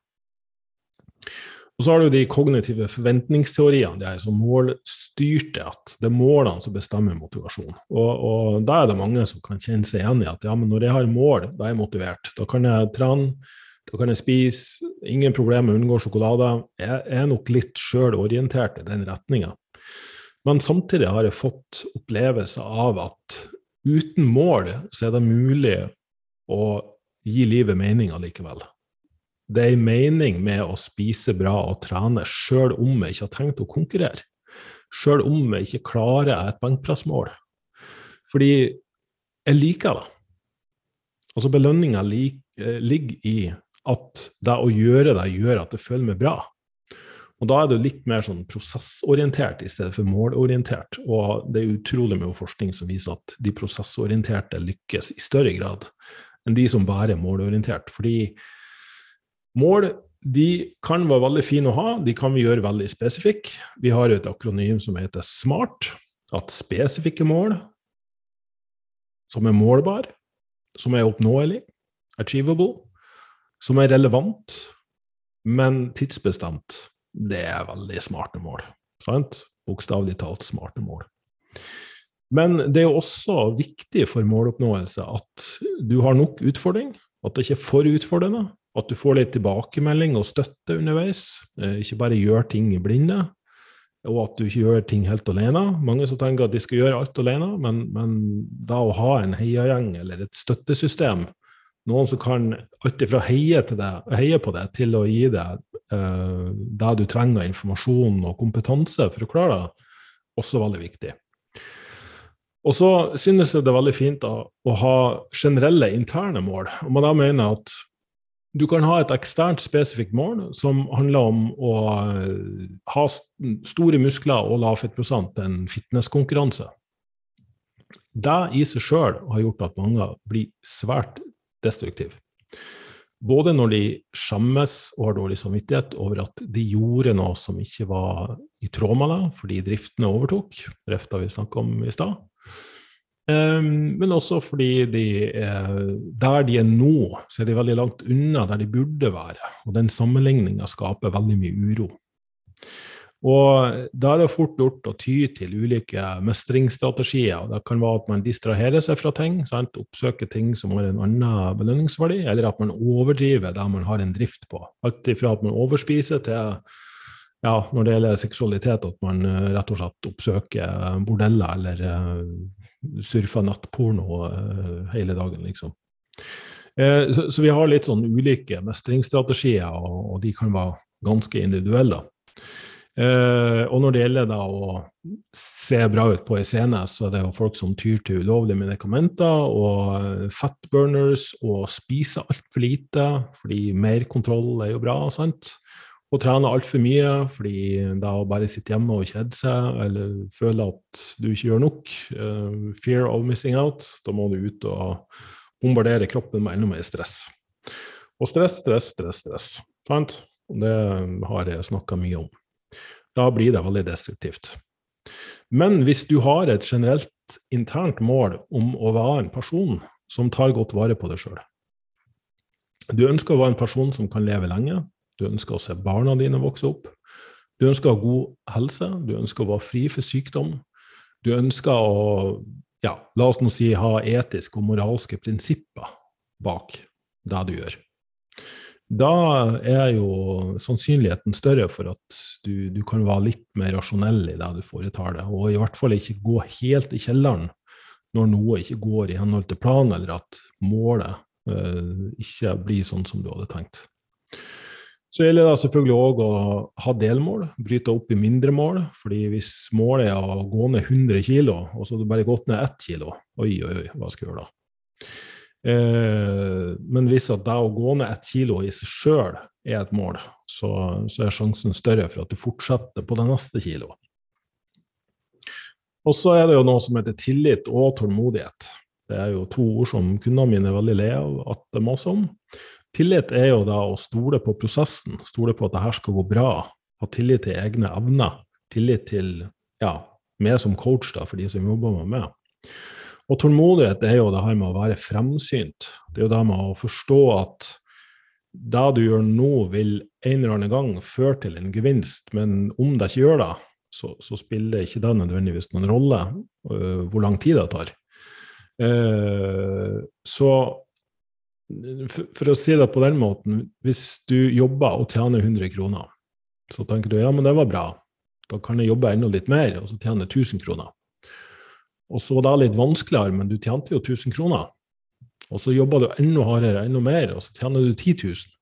[SPEAKER 1] Og så har du de kognitive forventningsteoriene, de her som målstyrte at det er målene som bestemmer motivasjon. Og, og da er det mange som kan kjenne seg igjen i at ja, men når jeg har mål, da er jeg motivert. Da kan jeg trene, da kan jeg spise, ingen problemer med å unngå sjokolade. Jeg er nok litt sjøl orientert i den retninga. Men samtidig har jeg fått opplevelse av at uten mål så er det mulig å gi livet mening allikevel. Det er en mening med å spise bra og trene, sjøl om jeg ikke har tenkt å konkurrere. Sjøl om jeg ikke klarer et benkpressmål. Fordi jeg liker det. Altså Belønninga eh, ligger i at det å gjøre det gjør at jeg føler meg bra. Og Da er det litt mer sånn prosessorientert i stedet for målorientert. Og det er utrolig mye forskning som viser at de prosessorienterte lykkes i større grad enn de som bare er målorientert. Fordi mål de kan være veldig fine å ha, de kan vi gjøre veldig spesifikke. Vi har et akronym som heter SMART. At spesifikke mål som er målbare, som er oppnåelig, achievable, som er relevant, men tidsbestemt det er veldig smarte mål. Sant? Bokstavelig talt smarte mål. Men det er også viktig for måloppnåelse at du har nok utfordring, at det ikke er for utfordrende, at du får litt tilbakemelding og støtte underveis. Eh, ikke bare gjør ting i blinde, og at du ikke gjør ting helt alene. Mange som tenker at de skal gjøre alt alene, men, men da å ha en heiagjeng eller et støttesystem, noen som kan alt ifra heie, heie på det til å gi deg eh, det du trenger av informasjon og kompetanse for å klare det, også veldig viktig. Og så synes jeg det er veldig fint da, å ha generelle interne mål. Og man da mener at du kan ha et eksternt spesifikt mål som handler om å ha store muskler og lavfettprosent til en fitnesskonkurranse. Det i seg sjøl har gjort at mange blir svært destruktive. Både når de skjemmes og har dårlig samvittighet over at de gjorde noe som ikke var i tråd med det, fordi driftene overtok, drifta vi snakka om i stad. Um, men også fordi de er, der de er nå, så er de veldig langt unna der de burde være. Og den sammenligninga skaper veldig mye uro. Og da er det fort gjort å ty til ulike mestringsstrategier. Det kan være at man distraherer seg fra ting, sant? oppsøker ting som har en annen belønningsverdi, eller at man overdriver det man har en drift på. Alt ifra at man overspiser til ja, når det gjelder seksualitet, at man uh, rett og slett oppsøker bordeller eller uh, surfer nettporno hele dagen, liksom. Så, så, vi har litt sånn ulike mestringsstrategier, og, og de kan være ganske individuelle. Uh, og når det gjelder da å se bra ut på ei scene, så er det jo folk som tyr til ulovlige medikamenter og fatburners og spiser altfor lite, fordi mer kontroll er jo bra, sant? Og trene altfor mye, fordi det å bare sitte hjemme og kjede seg eller føle at du ikke gjør nok, uh, fear of missing out, da må du ut og bombardere kroppen med enda mer stress. Og stress, stress, stress, stress. Sant? Det har jeg snakka mye om. Da blir det veldig destruktivt. Men hvis du har et generelt internt mål om å være en person som tar godt vare på deg sjøl Du ønsker å være en person som kan leve lenge, du ønsker å se barna dine vokse opp, du ønsker å ha god helse, du ønsker å være fri for sykdom, du ønsker å, ja, la oss nå si, ha etiske og moralske prinsipper bak det du gjør. Da er jo sannsynligheten større for at du, du, kan være litt mer rasjonell i det du foretar deg, og i hvert fall ikke gå helt i kjelleren når noe ikke går i henhold til planen, eller at målet eh, ikke blir sånn som du hadde tenkt. Så gjelder det selvfølgelig òg å ha delmål, bryte opp i mindre mål. fordi hvis målet er å gå ned 100 kg, og så har du bare gått ned 1 kg, oi, oi, oi, hva skal jeg gjøre da? Eh, men hvis at det å gå ned 1 kilo i seg sjøl er et mål, så, så, er sjansen større for at du fortsetter på det neste kilo. Og så er det jo noe som heter tillit og tålmodighet. Det er jo to ord som kundene mine er veldig le av at det maser om. Tillit er jo da å stole på prosessen, stole på at det her skal gå bra. Ha tillit til egne evner. Tillit til ja, meg som coach, da, for de som jobber med meg. Og tålmodighet er jo det her med å være fremsynt. Det er jo det med å forstå at det du gjør nå, vil en eller annen gang føre til en gevinst, men om det ikke gjør det, så, så spiller ikke det nødvendigvis noen rolle uh, hvor lang tid det tar. Uh, så for, å si det på den måten, hvis du jobber og tjener 100 kroner, så tenker du ja, men det var bra, da kan jeg jobbe enda litt mer og så tjene 1000 kroner. Og så var det litt vanskeligere, men du tjente jo 1000 kroner. Og så jobber du enda hardere, enda mer, og så tjener du 10 000.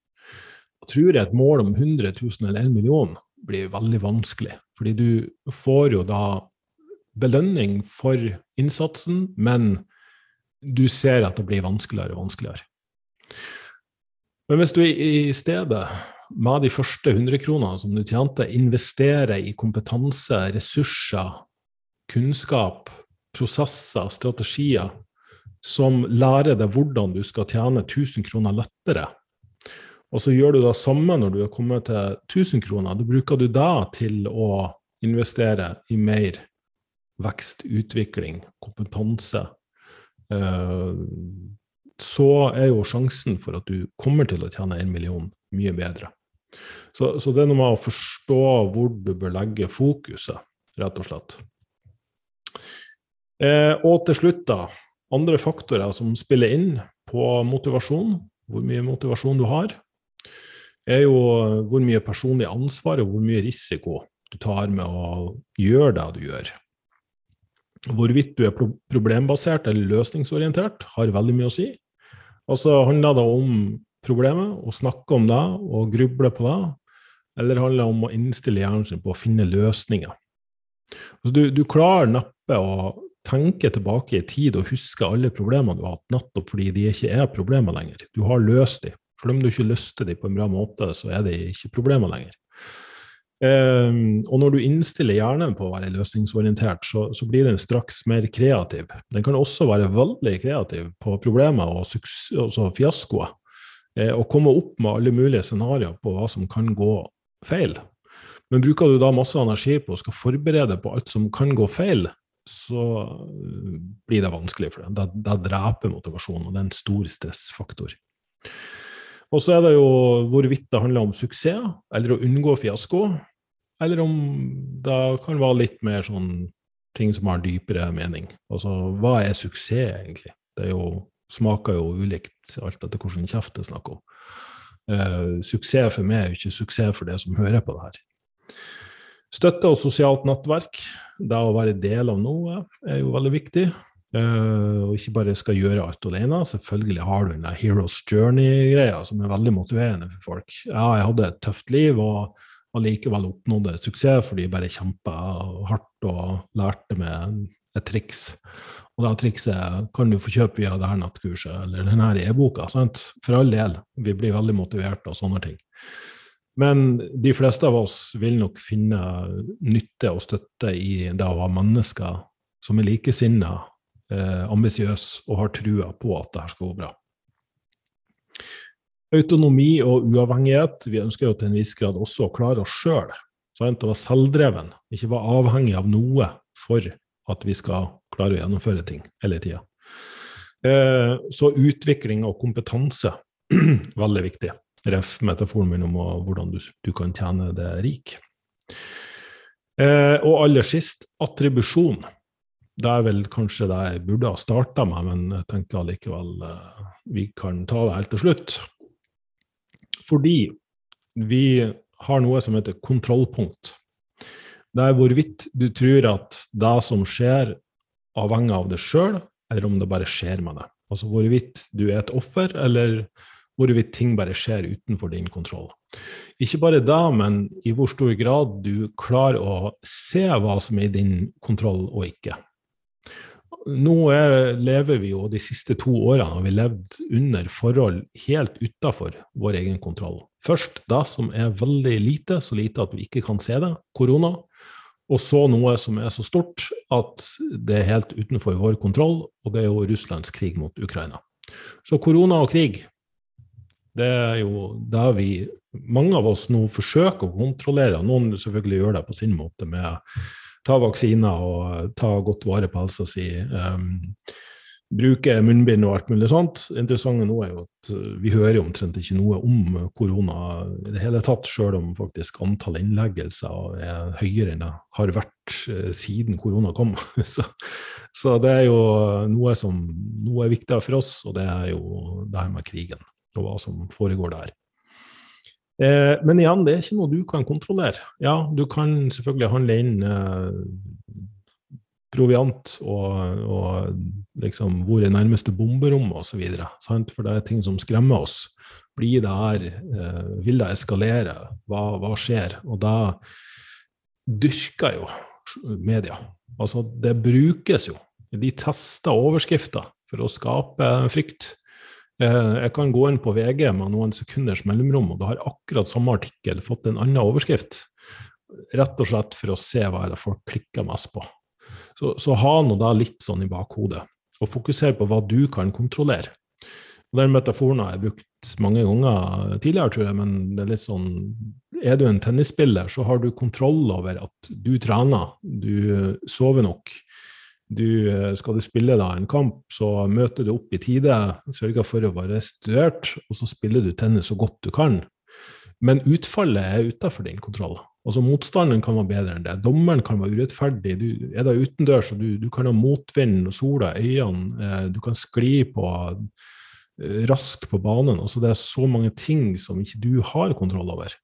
[SPEAKER 1] Da tror jeg et mål om 100 000 eller 1 million blir veldig vanskelig. Fordi du får jo da belønning for innsatsen, men du ser at det blir vanskeligere og vanskeligere. Men hvis du i stedet, med de første 100 kronene som du tjente, investerer i kompetanse, ressurser, kunnskap, prosesser, strategier, som lærer deg hvordan du skal tjene 1000 kroner lettere. Og så gjør du det samme når du er kommet til 1000 kroner. Da bruker du det til å investere i mer vekst, utvikling, kompetanse. Eh, så er jo sjansen for at du kommer til å tjene en million, mye bedre. Så, så det er noe med å forstå hvor du bør legge fokuset, rett og slett. Eh, og til slutt, da, andre faktorer som spiller inn på motivasjon, hvor mye motivasjon du har, er jo hvor mye personlig ansvar og hvor mye risiko du tar med å gjøre det du gjør. Hvorvidt du er problembasert eller løsningsorientert, har veldig mye å si. Og så handler det om problemet, å snakke om det og gruble på det. Eller handler det om å innstille hjernen sin på å finne løsninger. Altså, du, du klarer neppe å tenke tilbake i tid og huske alle problemene du har hatt, nettopp fordi de ikke er problemer lenger. Du har løst dem. Selv om du ikke løste dem på en bra måte, så er de ikke problemer lenger. Um, og når du innstiller hjernen på å være løsningsorientert, så, så, blir den straks mer kreativ. Den kan også være veldig kreativ på problemer og altså fiaskoer. Eh, og komme opp med alle mulige scenarioer på hva som kan gå feil. Men bruker du da masse energi på å skal forberede på alt som kan gå feil, så eh, blir det vanskelig for deg. Det, da dreper motivasjonen, og det er en stor stressfaktor. Og så er det jo hvorvidt det handler om suksess eller å unngå fiasko, eller om det kan være litt mer sånn ting som har dypere mening. Altså, hva er suksess, egentlig? Det jo, smaker jo ulikt alt etter hvilken kjeft det er snakk om. Eh, suksess for meg er jo ikke suksess for det som hører på det her. Støtte og sosialt nettverk, det å være del av noe, er jo veldig viktig. Uh, og ikke bare skal gjøre alt alene. Selvfølgelig har du den Heroes Journey-greia som er veldig motiverende for folk. Ja, jeg hadde et tøft liv og allikevel oppnådde suksess fordi de bare kjempa hardt og lærte med et triks. Og det trikset kan du få kjøpe via det her nettkurset eller denne e-boka. For all del. Vi blir veldig motivert av sånne ting. Men de fleste av oss vil nok finne nytte og støtte i det å ha mennesker som er likesinnede, eh, ambisiøse og har trua på at det her skal gå bra. Autonomi og uavhengighet. Vi ønsker jo til en viss grad også å klare oss sjøl. Å være selvdreven, ikke være avhengig av noe for at vi skal klare å gjennomføre ting hele tida. Eh, så utvikling og kompetanse, veldig viktig. Ref. metaforen min om hvordan du, du, kan tjene det rik. Eh, og aller sist attribusjon. Det er vel kanskje det jeg burde ha starta med, men jeg tenker allikevel eh, vi kan ta det helt til slutt. Fordi vi har noe som heter kontrollpunkt. Det er hvorvidt du tror at det som skjer, avhenger av deg sjøl, eller om det bare skjer med deg. Altså hvorvidt du er et offer, eller hvorvidt ting bare skjer utenfor din kontroll. Ikke bare da, men i hvor stor grad du klarer å se hva som er i din kontroll og ikke. Nå er, lever vi jo de siste to årene har vi levd under forhold helt utafor vår egen kontroll. Først det som er veldig lite, så lite at vi ikke kan se det, korona. Og så noe som er så stort at det er helt utenfor vår kontroll, og det er jo Russlands krig mot Ukraina. Så korona og krig det er jo det vi, mange av oss nå forsøker å kontrollere. Noen selvfølgelig gjør det på sin måte med ta vaksiner og ta godt vare på helsa si. Um, bruke munnbind og alt mulig sånt. Det interessante nå er jo at vi hører jo omtrent ikke noe om korona i det hele tatt, sjøl om faktisk antall innleggelser er høyere enn det har vært uh, siden korona kom. så, så, det er jo noe som noe er viktigere for oss, og det er jo det her med krigen og hva som foregår der. Eh, men igjen, det er ikke noe du kan kontrollere. Ja, du kan selvfølgelig handle inn eh, proviant og, og liksom hvor er nærmeste bomberom osv. For det er ting som skremmer oss. Blir det her eh, Vil det eskalere? Hva, hva skjer? Og da dyrker jo media. Altså, det brukes jo. De tester overskrifter for å skape frykt. Eh, jeg kan gå inn på VG med noen sekunders mellomrom, og da har akkurat samme artikkel fått en annen overskrift. Rett og slett for å se hva det folk klikker mest på. Så, så ha nå da litt sånn i bakhodet, og fokuser på hva du kan kontrollere. Og Den metaforen har jeg brukt mange ganger tidligere, tror jeg, men det er litt sånn Er du en tennisspiller, så har du kontroll over at du trener, du sover nok, du, eh, skal du spille da en kamp, så møter du opp i tide, sørger for å være studert, og så spiller du tennis så godt du kan. Men utfallet er utenfor din kontroll. Altså Motstanden kan være bedre enn det. Dommeren kan være urettferdig. Du er da utendørs, og du, du kan ha motvind og sola i øynene. Eh, du kan skli på eh, rask på banen. Altså Det er så mange ting som ikke du har kontroll over.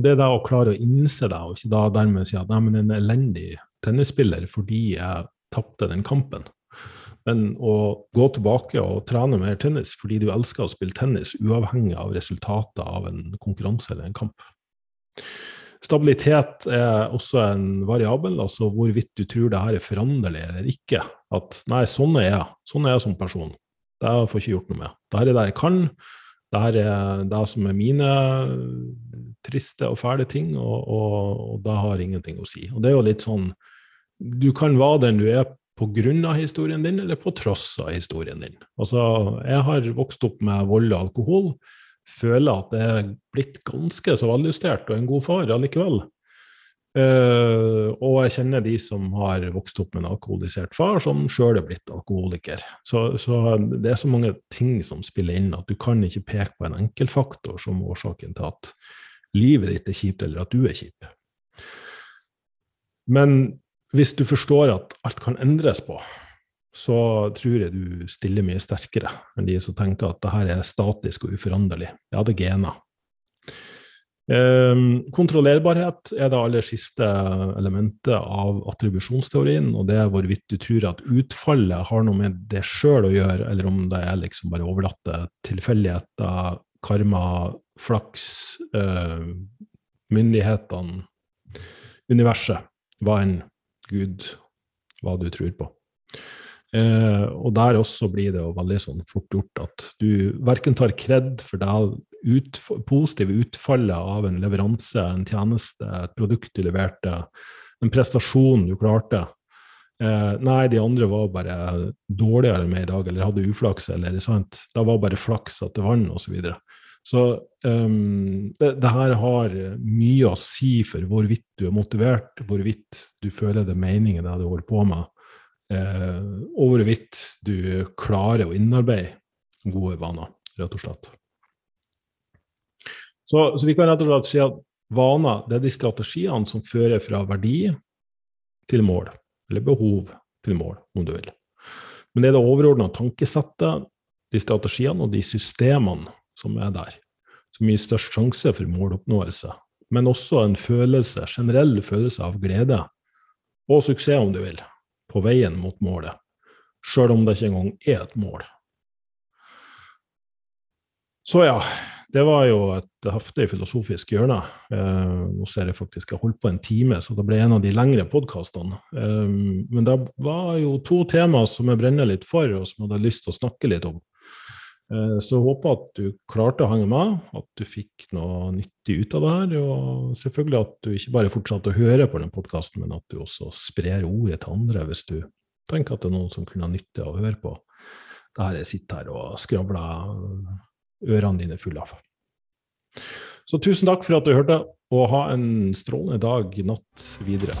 [SPEAKER 1] Og Det er å klare å innse det, og ikke da dermed si at nei, men en elendig tennisspiller fordi jeg tapte den kampen. Men å gå tilbake og trene mer tennis fordi du elsker å spille tennis, uavhengig av resultatet av en konkurranse eller en kamp. Stabilitet er også en variabel, altså hvorvidt du tror det her er foranderlig eller ikke. At nei, sånn er jeg. Sånn er jeg som person. Det får jeg ikke gjort noe med. Dette er det jeg kan. Dette er det som er mine triste og fæle ting, og, og, og det har ingenting å si. Og det er jo litt sånn Du kan være den du er på grunn av historien din, eller på tross av historien din. Altså, jeg har vokst opp med vold og alkohol. Føler at det er blitt ganske så veljustert og en god far allikevel. Uh, og jeg kjenner de som har vokst opp med en alkoholisert far, som sjøl er blitt alkoholiker. Så, så, det er så mange ting som spiller inn, at du kan ikke peke på en enkeltfaktor som årsaken til at livet ditt er kjipt, eller at du er kjip. Men hvis du forstår at alt kan endres på, så tror jeg du stiller mye sterkere enn de som tenker at det her er statisk og uforanderlig. Ja, det er gener. Um, kontrollerbarhet er det aller siste elementet av attribusjonsteorien, og det er hvorvidt du tror at utfallet har noe med det sjøl å gjøre, eller om det er liksom bare overlatte tilfeldigheter, karma, flaks, uh, myndighetene, universet, hva enn Gud, hva du tror på. Uh, og der også blir det jo veldig sånn fort gjort at du verken tar kred for det ut, positive utfallet av en leveranse, en tjeneste, et produkt du leverte, en prestasjon du klarte. Eh, nei, de andre var bare dårligere med i dag, eller hadde uflaks, eller sant. Det var bare flaks at det vant, osv. Så, videre. så um, det, det, her har mye å si for hvorvidt du er motivert, hvorvidt du føler det er meningen det du holder på med, eh, og hvorvidt du klarer å innarbeide gode vaner, rett og slett. Så, så, vi kan rett og slett si at vaner det er de strategiene som fører fra verdi til mål, eller behov til mål, om du vil. Men det er det overordna tankesettet, de strategiene og de systemene som er der, som gir størst sjanse for måloppnåelse. Men også en følelse, generell følelse av glede og suksess, om du vil, på veien mot målet, sjøl om det ikke engang er et mål. Så ja, det var jo et heftig filosofisk hjørne. Eh, nå ser jeg faktisk jeg holdt på en time, så det ble en av de lengre podkastene. Eh, men det var jo to temaer som jeg brenner litt for, og som jeg hadde lyst til å snakke litt om. Eh, så jeg håper at du klarte å henge med, at du fikk noe nyttig ut av det her. Og selvfølgelig at du ikke bare fortsatte å høre på denne podkasten, men at du også sprer ordet til andre hvis du tenker at det er noen som kunne ha nytte av å høre på det her jeg sitter her og skravler ørene dine fulle av. Så tusen takk for at du hørte, og ha en strålende dag natt videre.